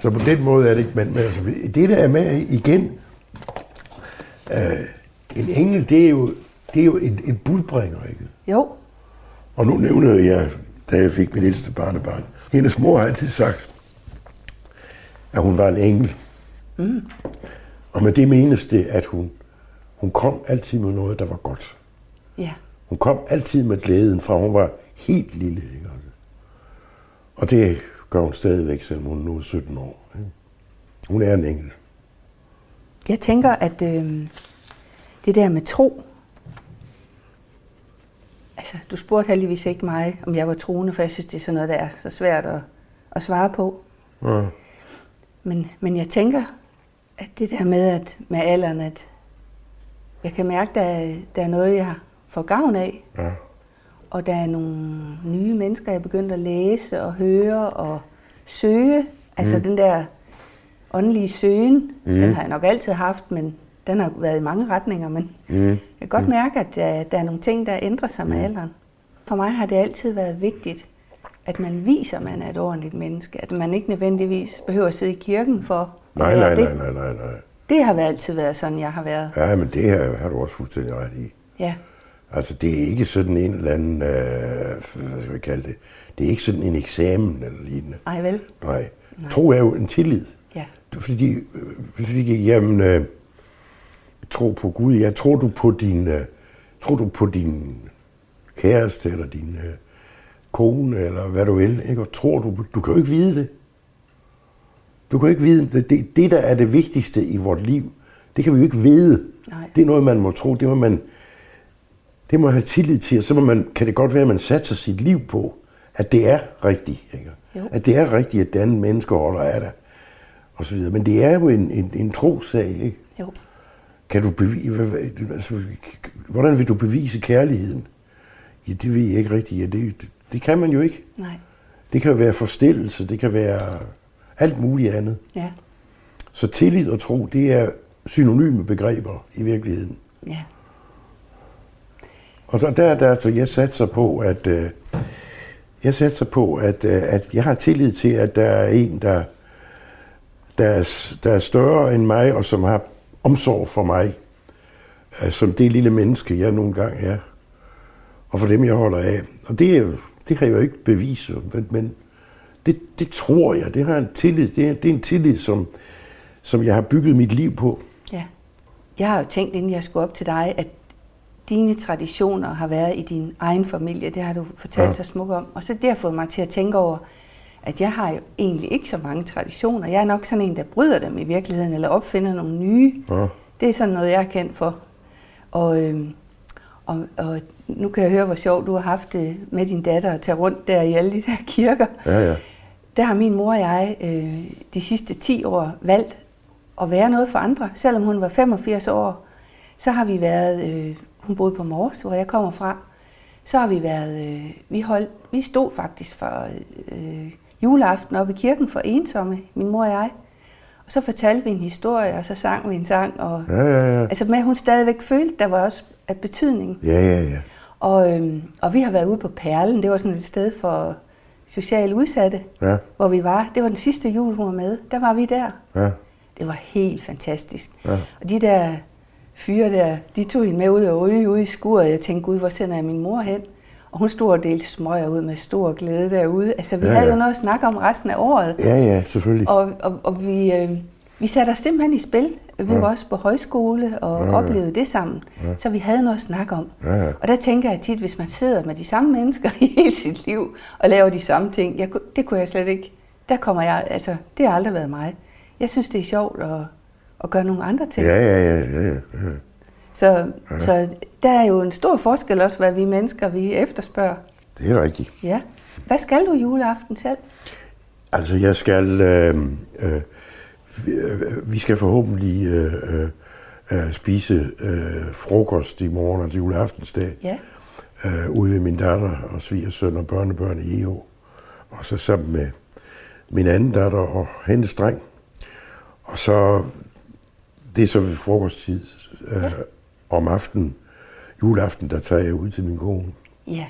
Så på den måde er det ikke, men, men altså, det der er med igen, øh, en engel, det er jo, det er jo en, en budbringer, ikke? Jo. Og nu nævner jeg, da jeg fik mit ældste barnebarn, hendes mor har altid sagt, at hun var en engel. Mm. Og med det menes det, at hun, hun kom altid med noget, der var godt. Ja. Hun kom altid med glæden fra, hun var helt lille. Ikke? Og det gør hun stadigvæk, selvom hun nu er 17 år. Hun er en engel. Jeg tænker, at øh, det der med tro, altså du spurgte heldigvis ikke mig, om jeg var troende, for jeg synes, det er sådan noget, der er så svært at, at svare på. Ja. Men, men jeg tænker, at det der med, at med alderen, at jeg kan mærke, at der, er- der er noget, jeg får gavn af, Ja. Og der er nogle nye mennesker, jeg er begyndt at læse og høre og søge. Altså mm. den der åndelige søgen, mm. den har jeg nok altid haft, men den har været i mange retninger. Men Mm. jeg kan godt mærke, at der, der er nogle ting, der ændrer sig med alderen. For mig har det altid været vigtigt, at man viser, at man er et ordentligt menneske. At man ikke nødvendigvis behøver at sidde i kirken for at Nej, være nej, det. nej, nej, nej, nej. Det har altid været sådan, jeg har været. Ja, men det her har du også fuldstændig ret i. Ja, Altså, det er ikke sådan en eller anden, øh, hvad skal vi kalde det, det er ikke sådan en eksamen eller lignende. ej vel? Nej. Tro er jo en tillid. Ja. Fordi, øh, fordi jamen, øh, tro på Gud. Jeg tror du på din, øh, tror du på din kæreste eller din øh, kone eller hvad du vil, ikke? Og tror du, på- du kan jo ikke vide det. Du kan jo ikke vide det. det. Det, der er det vigtigste i vort liv, det kan vi jo ikke vide. Nej. Det er noget, man må tro. Det må man, det må man have tillid til, og så må man, kan det godt være, at man satser sit liv på, at det er rigtigt. Ikke? Jo. At det er rigtigt, at det andet menneske holder af dig, og så videre. Men det er jo en, en, en trosag, ikke? Jo. Kan du bevise, altså, hvordan vil du bevise kærligheden? Ja, det ved jeg ikke rigtigt. Ja, det, det, det kan man jo ikke. Nej. Det kan være forstillelse, det kan være alt muligt andet. Ja. Så tillid og tro, det er synonyme begreber i virkeligheden. Ja. Og så der, der så jeg satser på, at øh, jeg satser på, at, øh, at jeg har tillid til, at der er en, der, der, er, der er større end mig, og som har omsorg for mig, øh, som det lille menneske, jeg nogle gange er, og for dem, jeg holder af. Og det, det kan jeg jo ikke bevise, men, men det, det tror jeg, det har en tillid, det er, det er en tillid, som, som jeg har bygget mit liv på. Ja. Jeg har jo tænkt, inden jeg skulle op til dig, at dine traditioner har været i din egen familie. Det har du fortalt Ja. så smukt om. Og så det har fået mig til at tænke over, at jeg har jo egentlig ikke så mange traditioner. Jeg er nok sådan en, der bryder dem i virkeligheden, eller opfinder nogle nye. Ja. Det er sådan noget, jeg er kendt for. Og, øhm, og, og nu kan jeg høre, hvor sjovt du har haft det med din datter at tage rundt der i alle de der kirker. Ja, ja. Der har min mor og jeg øh, de sidste 10 år valgt at være noget for andre. Selvom hun var 85 år, så har vi været, øh, hun boede på Mors, hvor jeg kommer fra, så har vi været, øh, vi, holdt, vi stod faktisk for øh, juleaften oppe i kirken for ensomme, min mor og jeg. Og så fortalte vi en historie, og så sang vi en sang, og Ja, ja, ja. altså med, at hun stadigvæk følte, der var også af betydning. Ja, ja, ja. Og, øhm, og vi har været ude på Perlen, det var sådan et sted for socialt udsatte, Ja, hvor vi var. Det var den sidste jul, hun var med. Der var vi der. ja. Det var helt fantastisk. Ja. Og de der fyre der, de tog hende med ud og ryge ude i skuret. Jeg tænkte, gud, hvor sender jeg min mor hen? Og hun stod og delte smøger ud med stor glæde derude. Altså, vi Ja, ja, havde jo noget at snakke om resten af året. Ja, ja, selvfølgelig. Og, og, og vi, øh, vi satte os simpelthen i spil. Vi Ja. var også på højskole og Ja, ja, oplevede det sammen. Ja. Så vi havde noget at snakke om. Ja, ja. Og der tænker jeg tit, hvis man sidder med de samme mennesker i hele sit liv og laver de samme ting, jeg, det kunne jeg slet ikke. Der kommer jeg, altså, det har aldrig været mig. Jeg synes, det er sjovt at, at gøre nogle andre ting. Ja, ja, ja, ja, ja. Så, ja. så der er jo en stor forskel også, hvad vi mennesker vi efterspørger. Det er rigtigt. Ja. Hvad skal du juleaften selv? Altså, jeg skal... Øh, øh, vi- øh, skal forhåbentlig øh, øh, øh, spise øh, frokost i morgen, altså juleaftensdag, Ja. øh, ude ved min datter og svigersøn og børnebørn i EO. Og så sammen med min anden datter og hendes dreng. Og så, det er så ved frokosttid øh, Ja. om aftenen, juleaften, der tager jeg ud til min kone. Ja.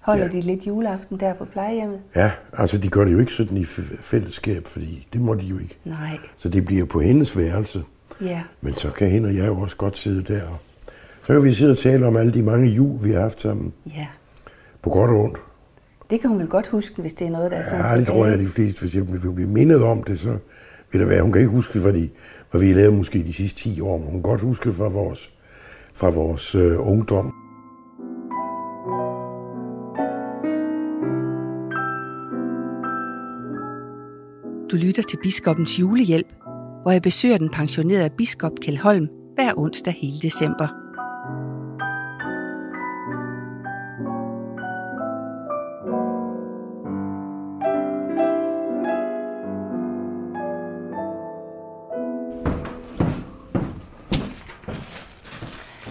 Holder Ja. de lidt juleaften der på plejehjemmet? Ja, altså de gør det jo ikke sådan i fællesskab, fordi det må de jo ikke. Nej. Så det bliver på hendes værelse. Ja. Men så kan hende og jeg jo også godt sidde der. Så kan vi sidde og tale om alle de mange jul, vi har haft sammen. Ja. På godt og ondt. Det kan hun vel godt huske, hvis det er noget, der er sådan Ja, det tror jeg, de fleste, hvis jeg vil blive mindet om det, så vil det være. Hun kan ikke huske, hvad, de, hvad vi har lavet måske de sidste 10 år, men hun kan godt huske fra vores, fra vores øh, ungdom. Du lytter til Biskopens julehjælp, hvor jeg besøger den pensionerede biskop Kjeld Holm hver onsdag hele december.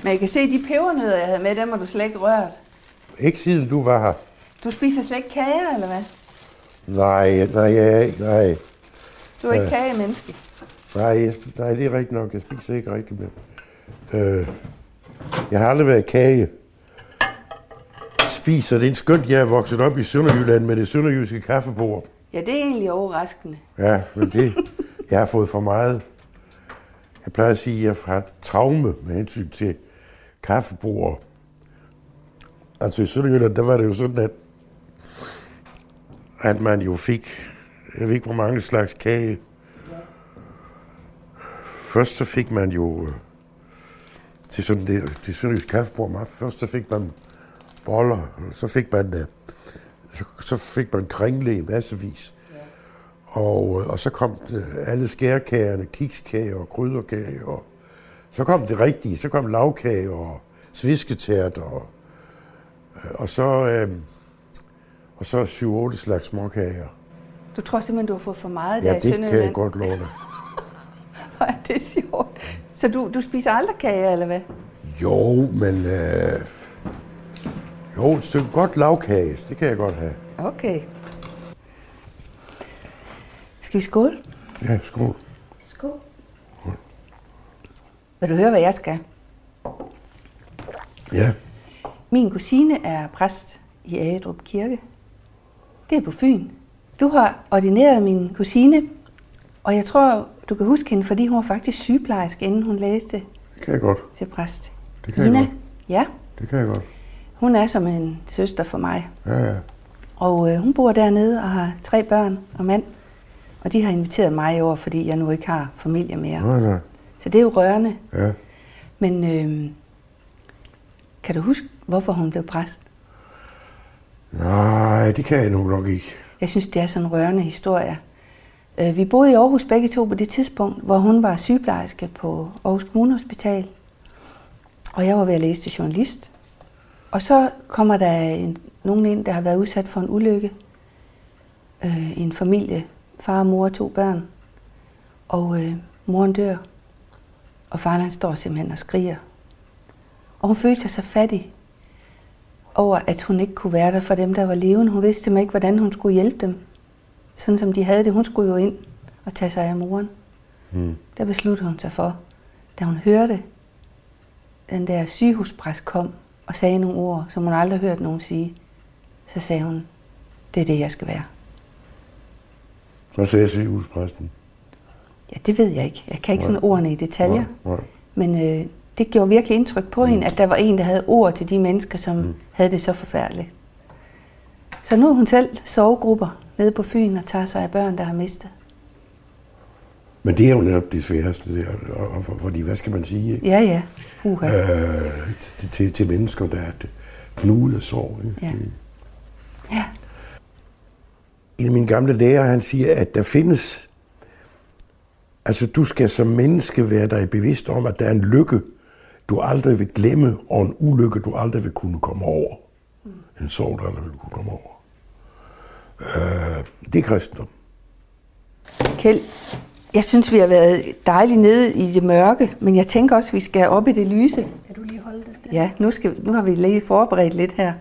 Men jeg kan se, de pebernødder, jeg havde med, dem har du slet ikke rørt. Ikke siden du var her. Du spiser slet ikke kager, eller hvad? Nej, nej, jeg er ikke, nej. Du er ikke Ja. kagemenneske. Nej, nej, det er rigtigt nok. Jeg spiser ikke rigtigt med. Øh, jeg har aldrig været kage. Spiser. Det er en skønt, jeg er vokset op i Sønderjylland med det sønderjyske kaffebord. Ja, det er egentlig overraskende. Ja, men det, jeg har fået for meget. jeg plejer at sige, at jeg har traume med hensyn til kaffebord. Altså i Sønderjylland, der var det jo sådan, at, at man jo fik, jeg ved ikke hvor mange slags kage. Først så fik man jo øh, til sådan det, til Sønderjyllands kaffebord først så fik man boller, så fik man, øh, så, fik man kringle i massevis. Og, øh, og så kom det, alle skærkagerne, kikskage og krydderkage, og så kom det rigtige, så kom lavkage og svisketært, og, øh, og så, øh, og så 7-8 slags småkager. Du tror simpelthen, du har fået for meget Ja, der i det kan Sønderjylland? jeg godt love dig. Hvor er det sjovt. Så du, du spiser aldrig kager, eller hvad? Jo, men... Øh, jo, et stykke godt lavkage, det kan jeg godt have. Okay. Skal vi skåle? Ja, skål. Skål. Vil du høre, hvad jeg skal? Ja, Min kusine er præst i Agedrup Kirke. Det er på Fyn. Du har ordineret min kusine, og jeg tror, du kan huske hende, fordi hun var faktisk sygeplejerske, inden hun læste det kan jeg godt. til præst. Det kan jeg Ina, godt. ja, Det kan jeg godt. hun er som en søster for mig. Ja, ja. Og øh, hun bor dernede og har tre børn og mand. Og de har inviteret mig over, fordi jeg nu ikke har familie mere. Nej, nej. Så det er jo rørende. Ja. Men øh, kan du huske, hvorfor hun blev præst? Nej, det kan jeg nu nok ikke. Jeg synes, det er sådan en rørende historie. Øh, Vi boede i Aarhus begge to på det tidspunkt, hvor hun var sygeplejerske på Aarhus Kommunehospital. Og jeg var ved at læse til journalist. Og så kommer der en, nogen ind, der har været udsat for en ulykke. Øh, en familie. Far mor og to børn. Og øh, moren dør. Og faren han står simpelthen og skriger. Og hun følte sig så fattig over, at hun ikke kunne være der for dem, der var levende. Hun vidste simpelthen ikke, hvordan hun skulle hjælpe dem. Sådan som de havde det. Hun skulle jo ind og tage sig af moren. Mm. Der besluttede hun sig for, da hun hørte, den der sygehuspræst kom og sagde nogle ord, som hun aldrig hørt nogen sige. Så sagde hun, det er det, jeg skal være. Så sagde sygehuspræsten. Ja, det ved jeg ikke. Jeg kan ikke sådan ordene i detaljer. Nej, nej. Men øh, det gjorde virkelig indtryk på hende, at der var en, der havde ord til de mennesker, som mm. havde det så forfærdeligt. Så nu er hun selv sovegrupper nede på Fyn og tager sig af børn, der har mistet. Men det er jo netop det sværeste der, og, og, fordi hvad skal man sige, ikke? Ja, ja. Uha. Øh, til, til, til mennesker, der er knudet af sorg. Ikke? Ja. Ja. En af mine gamle lærere, han siger, at der findes, altså du skal som menneske være dig bevidst om, at der er en lykke, du aldrig vil glemme, og en ulykke, du aldrig vil kunne komme over. En sorg, du aldrig vil kunne komme over. Øh, det er kristendom. Kjeld, jeg synes, vi har været dejligt nede i det mørke, men jeg tænker også, at vi skal op i det lyse. Kan du lige holde det der? Ja, nu, skal, nu har vi lige forberedt lidt her.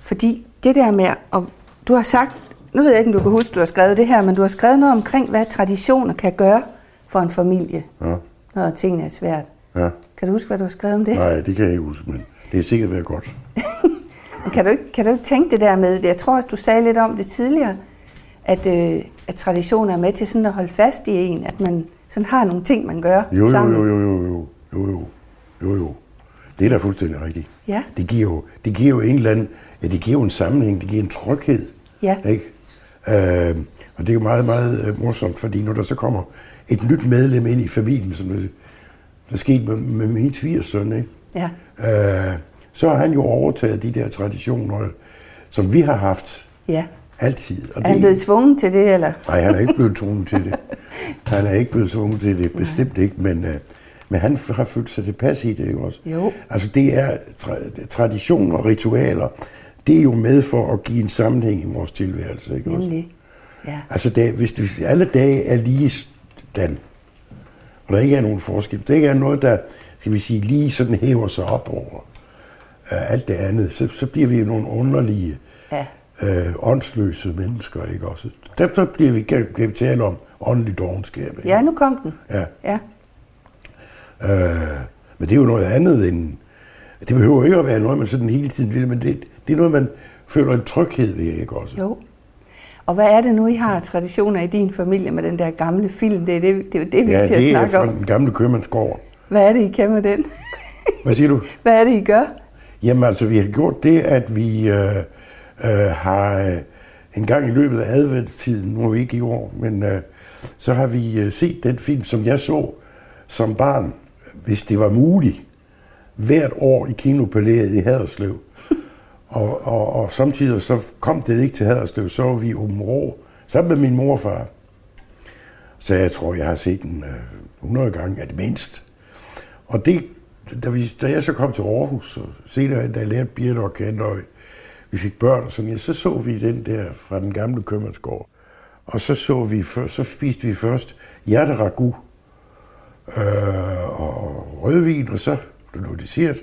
Fordi det der med, og du har sagt, nu ved jeg ikke, om du kan huske, du har skrevet det her, men du har skrevet noget omkring, hvad traditioner kan gøre for en familie, Ja, når tingene er svært. ja. Kan du huske, hvad du har skrevet om det? Nej, det kan jeg ikke huske, men det er sikkert været godt. Kan du, ikke, kan du ikke tænke det der med, jeg tror også, du sagde lidt om det tidligere, at, øh, at traditioner er med til sådan at holde fast i en, at man sådan har nogle ting, man gør Jo, jo, sammen. jo, jo, jo, jo, jo, jo, jo, jo. Det er da fuldstændig rigtigt. Ja. Det giver jo, det giver jo en eller anden, ja, det giver jo en sammenhæng, det giver en tryghed. Ja. Ikke? Øh, og det er jo meget, meget øh, morsomt, fordi når der så kommer et nyt medlem ind i familien, som det, der skete med, med min svigersøn, ikke? Ja. Øh, så har han jo overtaget de der traditioner, som vi har haft ja. altid. Og Er han blevet tvunget til det, eller? Nej, han er ikke blevet tvunget til det. Han er ikke blevet tvunget til det, bestemt ikke, men, uh, men han har følt sig tilpas i det, ikke også? Jo. Altså det er tra- traditioner og ritualer, det er jo med for at give en sammenhæng i vores tilværelse, ikke også? Nemlig. Ja. Altså det, hvis, hvis alle dage er lige stand, og der ikke er nogen forskel, det ikke er noget, der, skal vi sige, lige sådan hæver sig op over uh, alt det andet, så, så bliver vi jo nogle underlige, Ja. øh, åndsløse mennesker, ikke også? Derfor bliver vi, kan, kan vi tale om åndelig dogenskab. ikke? ja, nu kom den. ja. Ja. Øh, men det er jo noget andet end... Det behøver ikke at være noget, man sådan hele tiden vil, men det, det er noget, man føler en tryghed ved, ikke også? Jo. Og hvad er det nu, I har traditioner i din familie med den der gamle film? Det er det, det, er det vi Ja, er til at det er snakke fra om. den gamle købmandsgård. Hvad er det, I kan med den? Hvad siger du? Hvad er det, I gør? Jamen altså, vi har gjort det, at vi øh, øh, har øh, en gang i løbet af adventstiden, nu er vi ikke i år, men øh, så har vi øh, set den film, som jeg så som barn, hvis det var muligt, hvert år i Kinopalæet i Haderslev. Og, og, og samtidig så kom det ikke til Haderslev, så var vi i Åben Rå, sammen med min morfar. Så jeg tror, jeg har set den øh, 100 gange, at det mindst. Og det, da, vi, da jeg så kom til Aarhus, og senere, da jeg lærte Birte og Kent, og vi fik børn og sådan, ja, så så vi den der fra den gamle købmandsgård. Og så, så, vi, så spiste vi først hjerteragu øh, og rødvin, og så blev det dessert.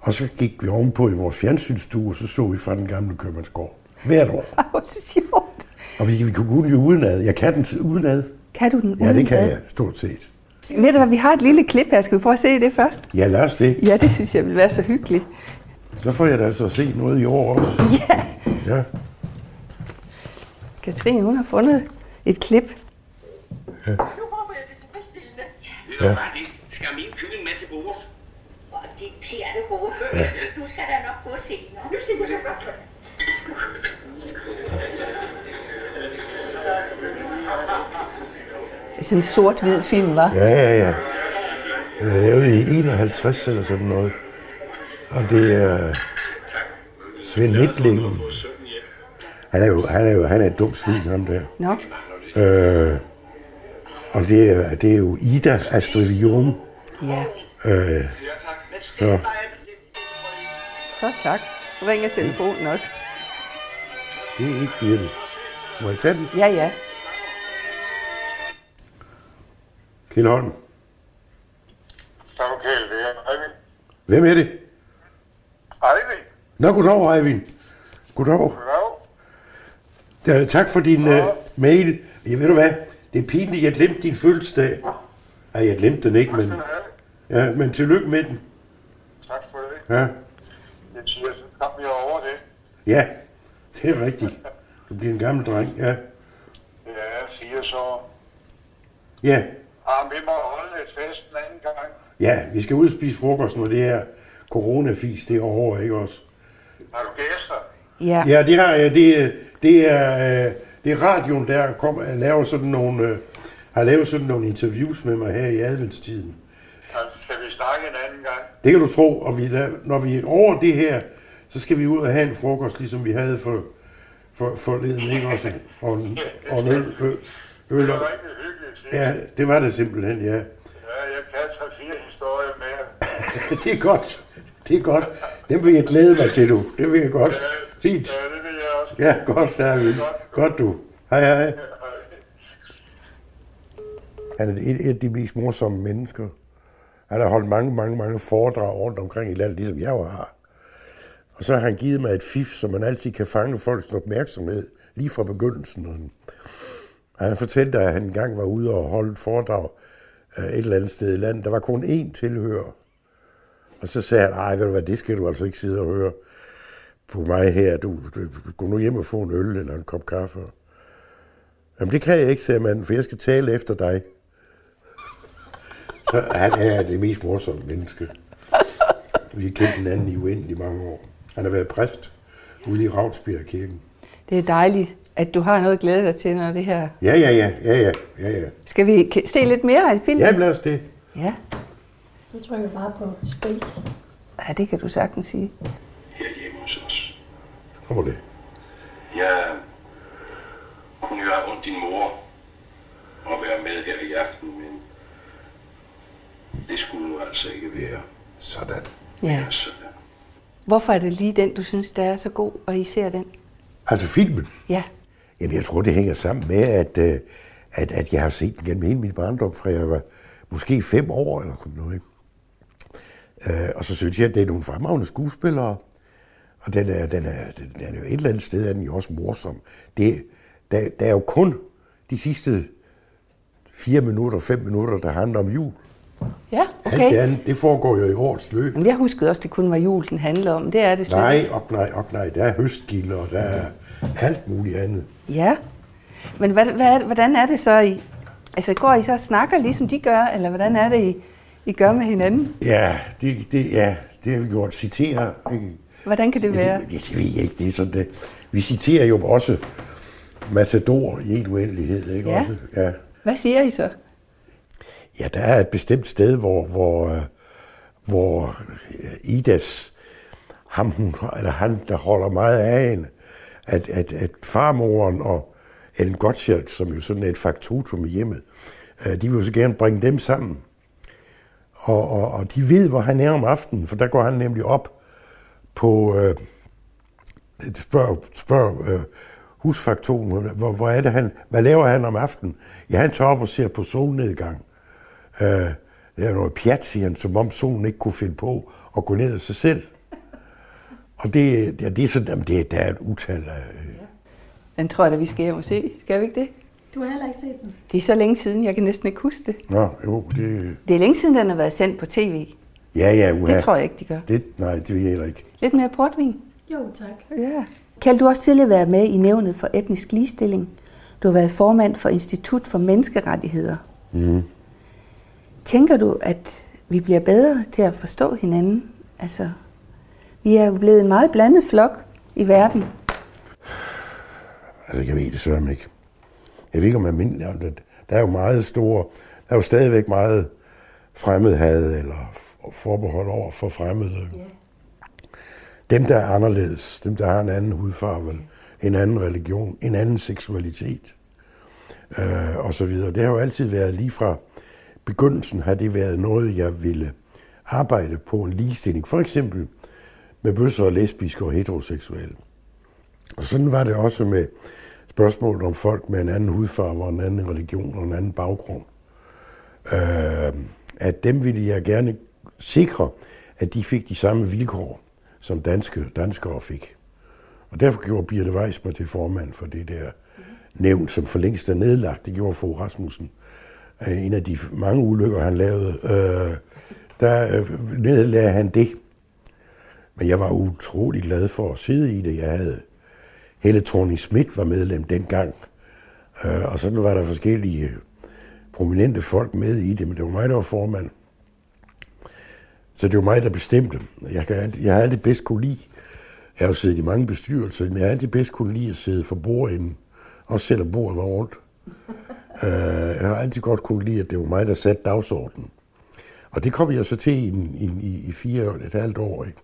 Og så gik vi ovenpå i vores fjernsynsstue, og så så vi fra den gamle købmandsgård. Hvert år. Ej, hvor er sjovt. Og vi, vi kunne kun lide udenad. Jeg kan den udenad. Kan du den Ja, det kan udenad? jeg, stort set. Ved du hvad, vi har et lille klip her. Skal vi prøve at se det først? Ja, lad os det. Ja, det synes jeg vil være så hyggeligt. Så får jeg da altså at se noget i år også. Ja, Ja. Katrine, hun har fundet et klip. Nu håber jeg, det er tilfredsstillende. Ved du Og det pjerte hoved. Ja. Du skal da nok få senere. Nu skal jeg så godt. Det er sådan en sort-hvid film, var. Ja, ja, ja. Den er lavet i 51 eller sådan noget. Og det er Svend Midtling. Han er jo, han er jo han er et dumt svin, ham der. Nå, Øh, og det er, det er jo Ida Astrid Vium. ja. Øh, så Så tak. Nu ringer telefonen også. det er ikke Birte. Må jeg tage den? Ja, ja. Kjeld Holm. Så er du kæld, det er Eivind. Hvem er det? Eivind, Nå, goddag, Eivind. Goddag. goddag. Ja, tak for din uh, mail. Ja, ved du hvad? Det er pinligt, jeg glemte din fødselsdag. Ej, jeg glemte den ikke, men, ja, men tillykke med den. Ja, Jeg siger, så kom vi over det. ja det er rigtigt. Du bliver en gammel dreng, ja. Ja, jeg siger så, Ja, ah, vi må holde et fest en anden gang. ja, vi skal ud og spise frokost, når det her coronafis, det er over, ikke også? Har du gæster? Ja. Ja, det har jeg. Det, det, er, øh, det er radioen, der kommer, laver sådan nogle, øh, har lavet sådan nogle interviews med mig her i adventstiden. Altså, skal vi snakke en anden gang? Det kan du tro, og vi, når vi er over det her, så skal vi ud og have en frokost, ligesom vi havde for, for, forleden, ikke også? Og, en- og en øl, øl, øl Det var rigtig hyggeligt. Sis. Ja, det var det simpelthen, ja. ja, jeg kan tage fire historier med. Det er godt. Det er godt. Dem vil jeg glæde mig til, du. Det vil jeg godt. Fint. Ja, det vil jeg også. Ja, godt, der er vi. Godt, du. Hej, hej. Han er et, et af de mest morsomme mennesker. Han har holdt mange, mange, mange foredrag rundt omkring i landet, ligesom jeg jo har. Og så har han givet mig et fif, så man altid kan fange folks opmærksomhed lige fra begyndelsen. Og sådan. Han fortalte, at han engang var ude og holde et foredrag øh, et eller andet sted i landet. Der var kun én tilhører. Og så sagde han, nej, ved du hvad, det skal du altså ikke sidde og høre på mig her. Du, du gå nu hjem og få en øl eller en kop kaffe. Jamen det kan jeg ikke, sagde manden, for jeg skal tale efter dig. Så han er det mest morsomme menneske. Vi har kendt hinanden i uendelig mange år. Han har været præst ude i Ravnsbjerg kirken. Det er dejligt, at du har noget at glæde dig til, når det her... Ja, ja, ja, ja, ja, ja, ja. Skal vi se lidt mere af filmen? Ja, lad os det. Ja. Du trykker bare på space. ja, det kan du sagtens sige. Her hjemme hos os. Kommer det. Jeg kunne jo have ondt din mor og være med her i aften, men det skulle nu altså ikke være Sådan. Ja. sådan. Hvorfor er det lige den, du synes, der er så god, og I ser den? Altså filmen. Ja. Jamen, jeg tror, det hænger sammen med, at, øh, at, at jeg har set den gennem hele min barndom, fra jeg var måske fem år eller sådan noget. ikke? Øh, og så synes jeg, at det er nogle fremragende skuespillere, og den er, den er, den er jo et eller andet sted, er den jo også morsom. Det, der, der er jo kun de sidste fire minutter, fem minutter, der handler om jul. Ja, Alt det okay. andet, det foregår jo i årets løb. Men jeg huskede også, det kun var jul, den handlede om. Det er det slet Nej, og nej, og nej, der er høstgilder, og der er alt muligt andet. Ja. Men hvad, hvad, hvordan er det så, I, altså går I så og snakker, ligesom de gør, eller hvordan er det, I, I gør med hinanden? Ja, det, det, ja, det har vi gjort. Citere, ikke? Hvordan kan det være? Ja, det, det ved jeg ikke, det er sådan det. Vi citerer jo også Matador i en uendelighed, ikke Ja. også? Ja. Hvad siger I så? Ja, der er et bestemt sted, hvor, hvor, øh, hvor øh, Idas, ham, hun, eller han, der holder meget af hende, at, at, at farmoren og Ellen Gottschalk, som jo sådan er et faktotum i hjemmet, øh, de vil jo så gerne bringe dem sammen. Og, og, og de ved, hvor han er om aftenen, for der går han nemlig op på, øh, spørg, spørg øh, husfaktoren, hvor, hvor er det han, hvad laver han om aftenen? Ja, han tager op og ser på solnedgang. Øh, det er noget pjat, siger han, som om solen ikke kunne finde på at gå ned af sig selv. Og det, ja, det er sådan, jamen, det, der er et utal af... Den tror jeg da, vi skal hjem og se. Skal vi ikke det? Du har heller ikke set den. Det er så længe siden, jeg kan næsten ikke huske det. Nå, jo, det... Det er længe siden, den har været sendt på tv. Ja, ja, uha. Det tror jeg ikke, de gør. Det, nej, det vil jeg heller ikke. Lidt mere portvin. Jo, tak. Ja. Kjeld, du også tidligere været med i nævnet for etnisk ligestilling. Du har været formand for Institut for Menneskerettigheder. Mm. Tænker du, at vi bliver bedre til at forstå hinanden? Altså, vi er jo blevet en meget blandet flok i verden. Altså, jeg ved det sørme ikke. Jeg ved ikke, om jeg minder om det. Der er jo meget store... Der er jo stadigvæk meget fremmedhad eller forbehold over for fremmede. Yeah. Dem, der er anderledes, dem, der har en anden hudfarve, en anden religion, en anden seksualitet, øh, og så videre. Det har jo altid været lige fra begyndelsen, har det været noget, jeg ville arbejde på en ligestilling. For eksempel med bøsser og lesbiske og heteroseksuelle. Og sådan var det også med spørgsmålet om folk med en anden hudfarve og en anden religion og en anden baggrund. Øh, at dem ville jeg gerne sikre, at de fik de samme vilkår, som danske danskere fik. Og derfor gjorde Birte Weiss mig til formand for det der nævn, som for længst er nedlagt. Det gjorde Fogh Rasmussen. En af de mange ulykker, han lavede, øh, der øh, nedlagde han det. Men jeg var utrolig glad for at sidde i det. Jeg havde Helle thorning Schmidt var medlem dengang. Øh, og så var der forskellige prominente folk med i det, men det var mig, der var formand. Så det var mig, der bestemte. Jeg, kan, altid- jeg har altid bedst kunne lide, jeg har jo siddet i mange bestyrelser, men jeg har altid bedst kunne lide at sidde for bordenden, også selvom bordet var rundt. Øh, jeg har altid godt kunne lide, at det var mig, der satte dagsordenen. Og det kom jeg så til i, i, i, i fire, et halvt år. Ikke?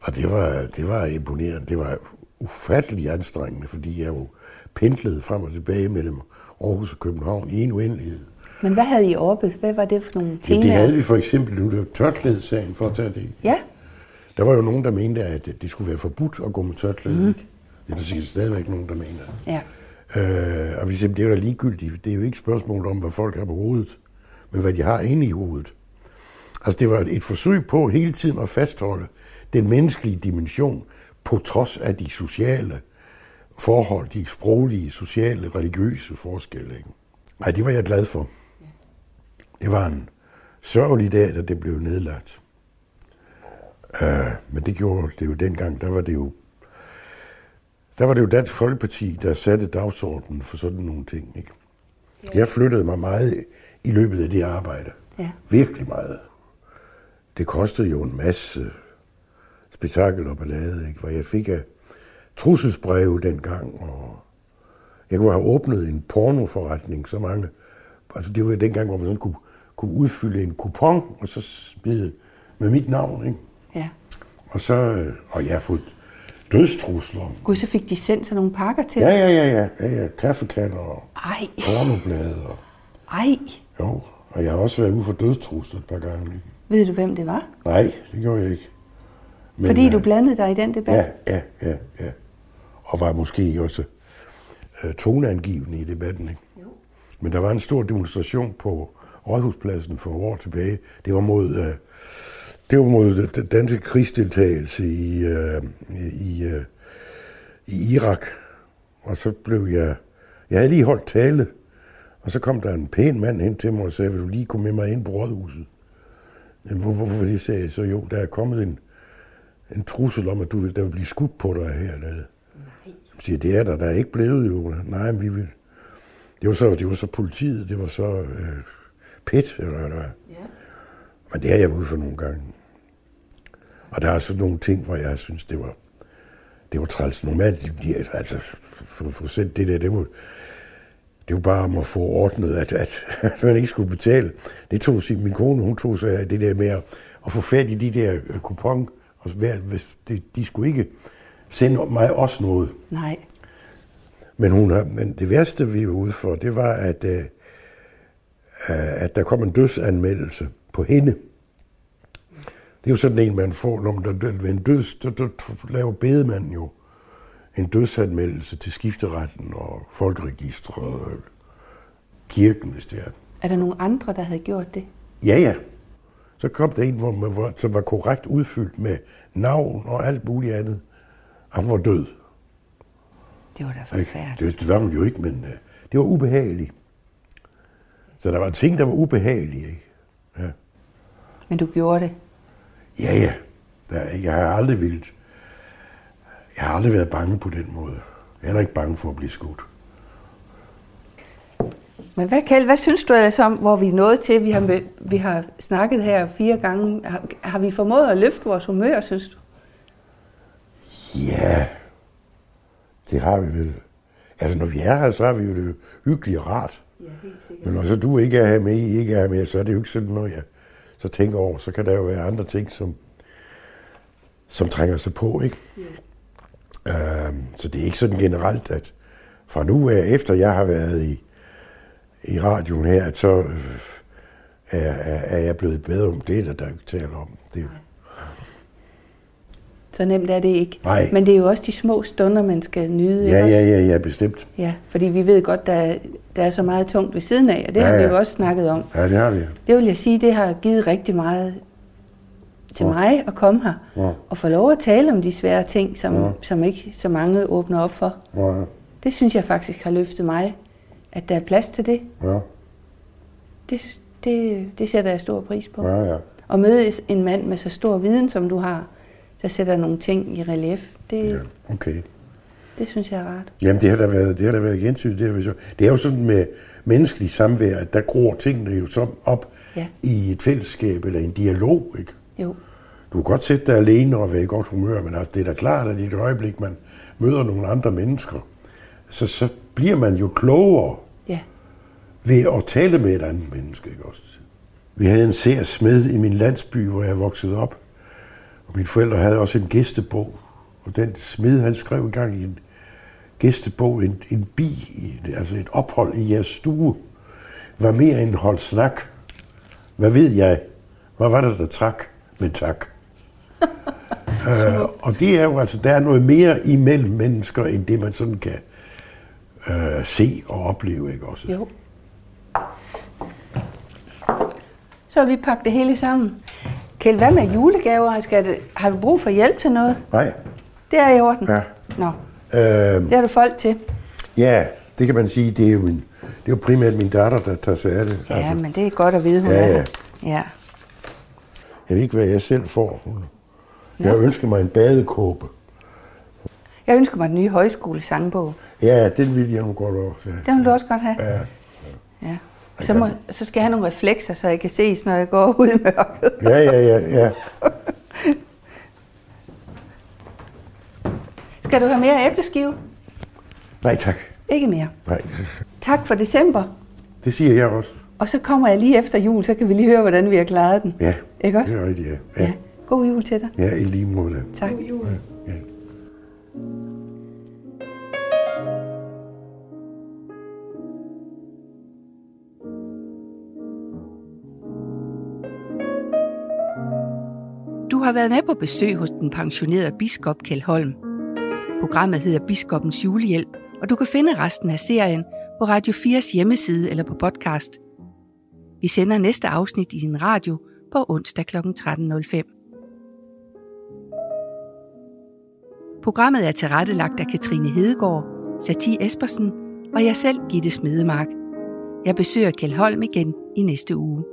Og det var, det var imponerende. Det var ufattelig anstrengende, fordi jeg jo pendlede frem og tilbage mellem Aarhus og København i en uendelighed. Men hvad havde I oppe? Hvad var det for nogle Ja, temaer? det havde vi for eksempel nu, det var tørklædesagen, for at tage det. Ja, Der var jo nogen, der mente, at det skulle være forbudt at gå med tørklæde. Mm. Det er der sikkert stadigvæk nogen, der mener. ja. Øh, og vi siger, det er jo da ligegyldigt. Det er jo ikke et spørgsmål om, hvad folk har på hovedet, men hvad de har inde i hovedet. Altså det var et, et forsøg på hele tiden at fastholde den menneskelige dimension på trods af de sociale forhold, de sproglige, sociale, religiøse forskelle. Ikke? Nej, det var jeg glad for. Det var en sørgelig dag, da det blev nedlagt. Uh, men det gjorde det jo dengang, der var det jo der var det jo Dansk Folkeparti, der satte dagsordenen for sådan nogle ting. Ikke? Jeg flyttede mig meget i løbet af det arbejde. Ja. Virkelig meget. Det kostede jo en masse spektakel og ballade, ikke? hvor jeg fik af trusselsbreve dengang, og jeg kunne have åbnet en pornoforretning, så mange. Altså det var dengang, hvor man sådan kunne, kunne udfylde en kupon, og så smide med mit navn. Ikke? ja. Og så, øh, og jeg har fået dødstrusler. Gud, så fik de sendt sådan nogle pakker til Ja, ja, ja, ja, ja, ja. kaffekatter og Ej, pornoblade. Og, ej. jo, og jeg har også været ude for dødstrusler et par gange. Ved du, hvem det var? Nej, det gjorde jeg ikke. Men, Fordi du øh, blandede dig i den debat? Ja, ja, ja, ja. Og var måske også øh, toneangivende i debatten. Ikke? Jo. Men der var en stor demonstration på Rådhuspladsen for år tilbage. Det var mod, øh, det var mod den danske krigsdeltagelse i, øh, i, øh, i Irak. Og så blev jeg... Jeg havde lige holdt tale, og så kom der en pæn mand hen til mig og sagde, vil du lige komme med mig ind på Rådhuset? Hvor- hvorfor det sagde jeg så? Jo, der er kommet en, en trussel om, at du vil, der vil blive skudt på dig hernede. Jeg siger, det er der, der er ikke blevet jo. Nej, men vi vil... Det var så, det var så politiet, det var så øh, PET, eller hvad det var. Ja. Men det har jeg ude for nogle gange. Og der er så nogle ting, hvor jeg synes, det var, det var træls. Normalt, altså, for, for sendt det der, det var, det var bare om at få ordnet, at, at, at man ikke skulle betale. Det tog sig, min kone, hun tog sig af det der med at, at få fat i de der øh, kupon, og hvis de, de skulle ikke sende mig også noget. Nej. Men, hun har, men det værste, vi var ude for, det var, at, øh, at der kom en dødsanmeldelse på hende. Det er jo sådan en, man får, når man der, ved en døds, der, der laver bedemanden jo en dødsanmeldelse til skifteretten og folkeregistret og kirken, hvis det er. Er der nogen andre, der havde gjort det? Ja, ja. Så kom der en, hvor man var, som var korrekt udfyldt med navn og alt muligt andet. Han var død. Det var da forfærdeligt. Det, det var hun jo ikke, men uh, det var ubehageligt. Så der var ting, der var ubehagelige. Ikke? Ja. Men du gjorde det. Ja, ja. Der, jeg har aldrig vildt. Jeg har aldrig været bange på den måde. Jeg er heller ikke bange for at blive skudt. Men hvad, Kjeld, hvad synes du ellers om, hvor vi er nået til? Vi har, vi har snakket her fire gange. Har, har vi formået at løfte vores humør, synes du? Ja, det har vi vel. Altså, når vi er her, så har vi jo det hyggeligt og rart. Ja, helt sikkert. Men når så du ikke er her med, I ikke er her med, så er det jo ikke sådan noget, jeg så tænker over. Så kan der jo være andre ting, som, som trænger sig på, ikke? Øhm, så det er ikke sådan generelt, at fra nu af, efter jeg har været i, i radioen her, at så øh, er, er, er jeg blevet bedre om det, der, der er ikke tale om. Det, Så nemt er det ikke. Nej. Men det er jo også de små stunder, man skal nyde. ja, ja, ja, ja, bestemt. ja. fordi vi ved godt, der, er- der er så meget tungt ved siden af, og det Ja, har vi ja. jo også snakket om. Ja, det har vi. Det vil jeg sige, det har givet rigtig meget til Ja. mig at komme her. Ja. Og få lov at tale om de svære ting, som, Ja. som ikke så mange åbner op for. Ja, Det synes jeg faktisk har løftet mig, at der er plads til det. ja, Det, det, det sætter jeg stor pris på. ja, ja. At møde en mand med så stor viden, som du har, der sætter nogle ting i relief, det, ja. Okay. det synes jeg er rart. Jamen, det har der været, det har der været gensygt. Det, har så- det er jo sådan med menneskelig samvær, at der gror tingene jo så op Ja. i et fællesskab eller en dialog, ikke? Jo, Du kan godt sætte dig alene og være i godt humør, men altså, det er da klart, at i et øjeblik, man møder nogle andre mennesker, så, så bliver man jo klogere ja, ved at tale med et andet menneske, ikke også? Vi havde en sær smed i min landsby, hvor jeg voksede op, og mine forældre havde også en gæstebog, og den smed, han skrev engang i en gæstebog, en, en bi, altså et ophold i jeres stue, var mere end hold snak. Hvad ved jeg? Hvad var det, der trak? Men tak. øh, og det er jo altså, der er noget mere imellem mennesker, end det man sådan kan øh, se og opleve, ikke også? jo. Så har vi pakket det hele sammen. Kjeld, hvad med julegaver? Skal det, har du brug for hjælp til noget? Nej. Det er i orden. Ja. Nå, Øh, det har du folk til. ja, det kan man sige, det er jo, min, det er jo primært min datter, der tager sig af det. Altså, Ja, men det er godt at vide, hun Ja, er ja. her. Ja. Jeg ved ikke, hvad jeg selv får. Jeg ønsker mig en badekåbe. Jeg ønsker mig den nye højskolesangbog. Ja, den vil jeg nu godt også. Den vil du også godt have. Ja, Ja. Så, må, så skal jeg have nogle reflekser, så jeg kan ses, når jeg går ud i mørket. ja, ja, ja. ja. Skal du have mere æbleskive? Nej, tak. Ikke mere. Nej, Tak for december. det siger jeg også. Og så kommer jeg lige efter jul, så kan vi lige høre, hvordan vi har klaret den. Ja, Ikke også? det er rigtigt, ja. Ja. Ja, God jul til dig. ja i lige måde. Tak. Ja. Du har været med på besøg hos den pensionerede biskop Kjeld Holm. Programmet hedder Biskopens Julehjælp, og du kan finde resten af serien på Radio 4's hjemmeside eller på podcast. Vi sender næste afsnit i din radio på onsdag kl. 13.05. Programmet er tilrettelagt af Katrine Hedegaard, Sati Espersen og jeg selv, Gitte Smedemark. Jeg besøger Kjeld Holm igen i næste uge.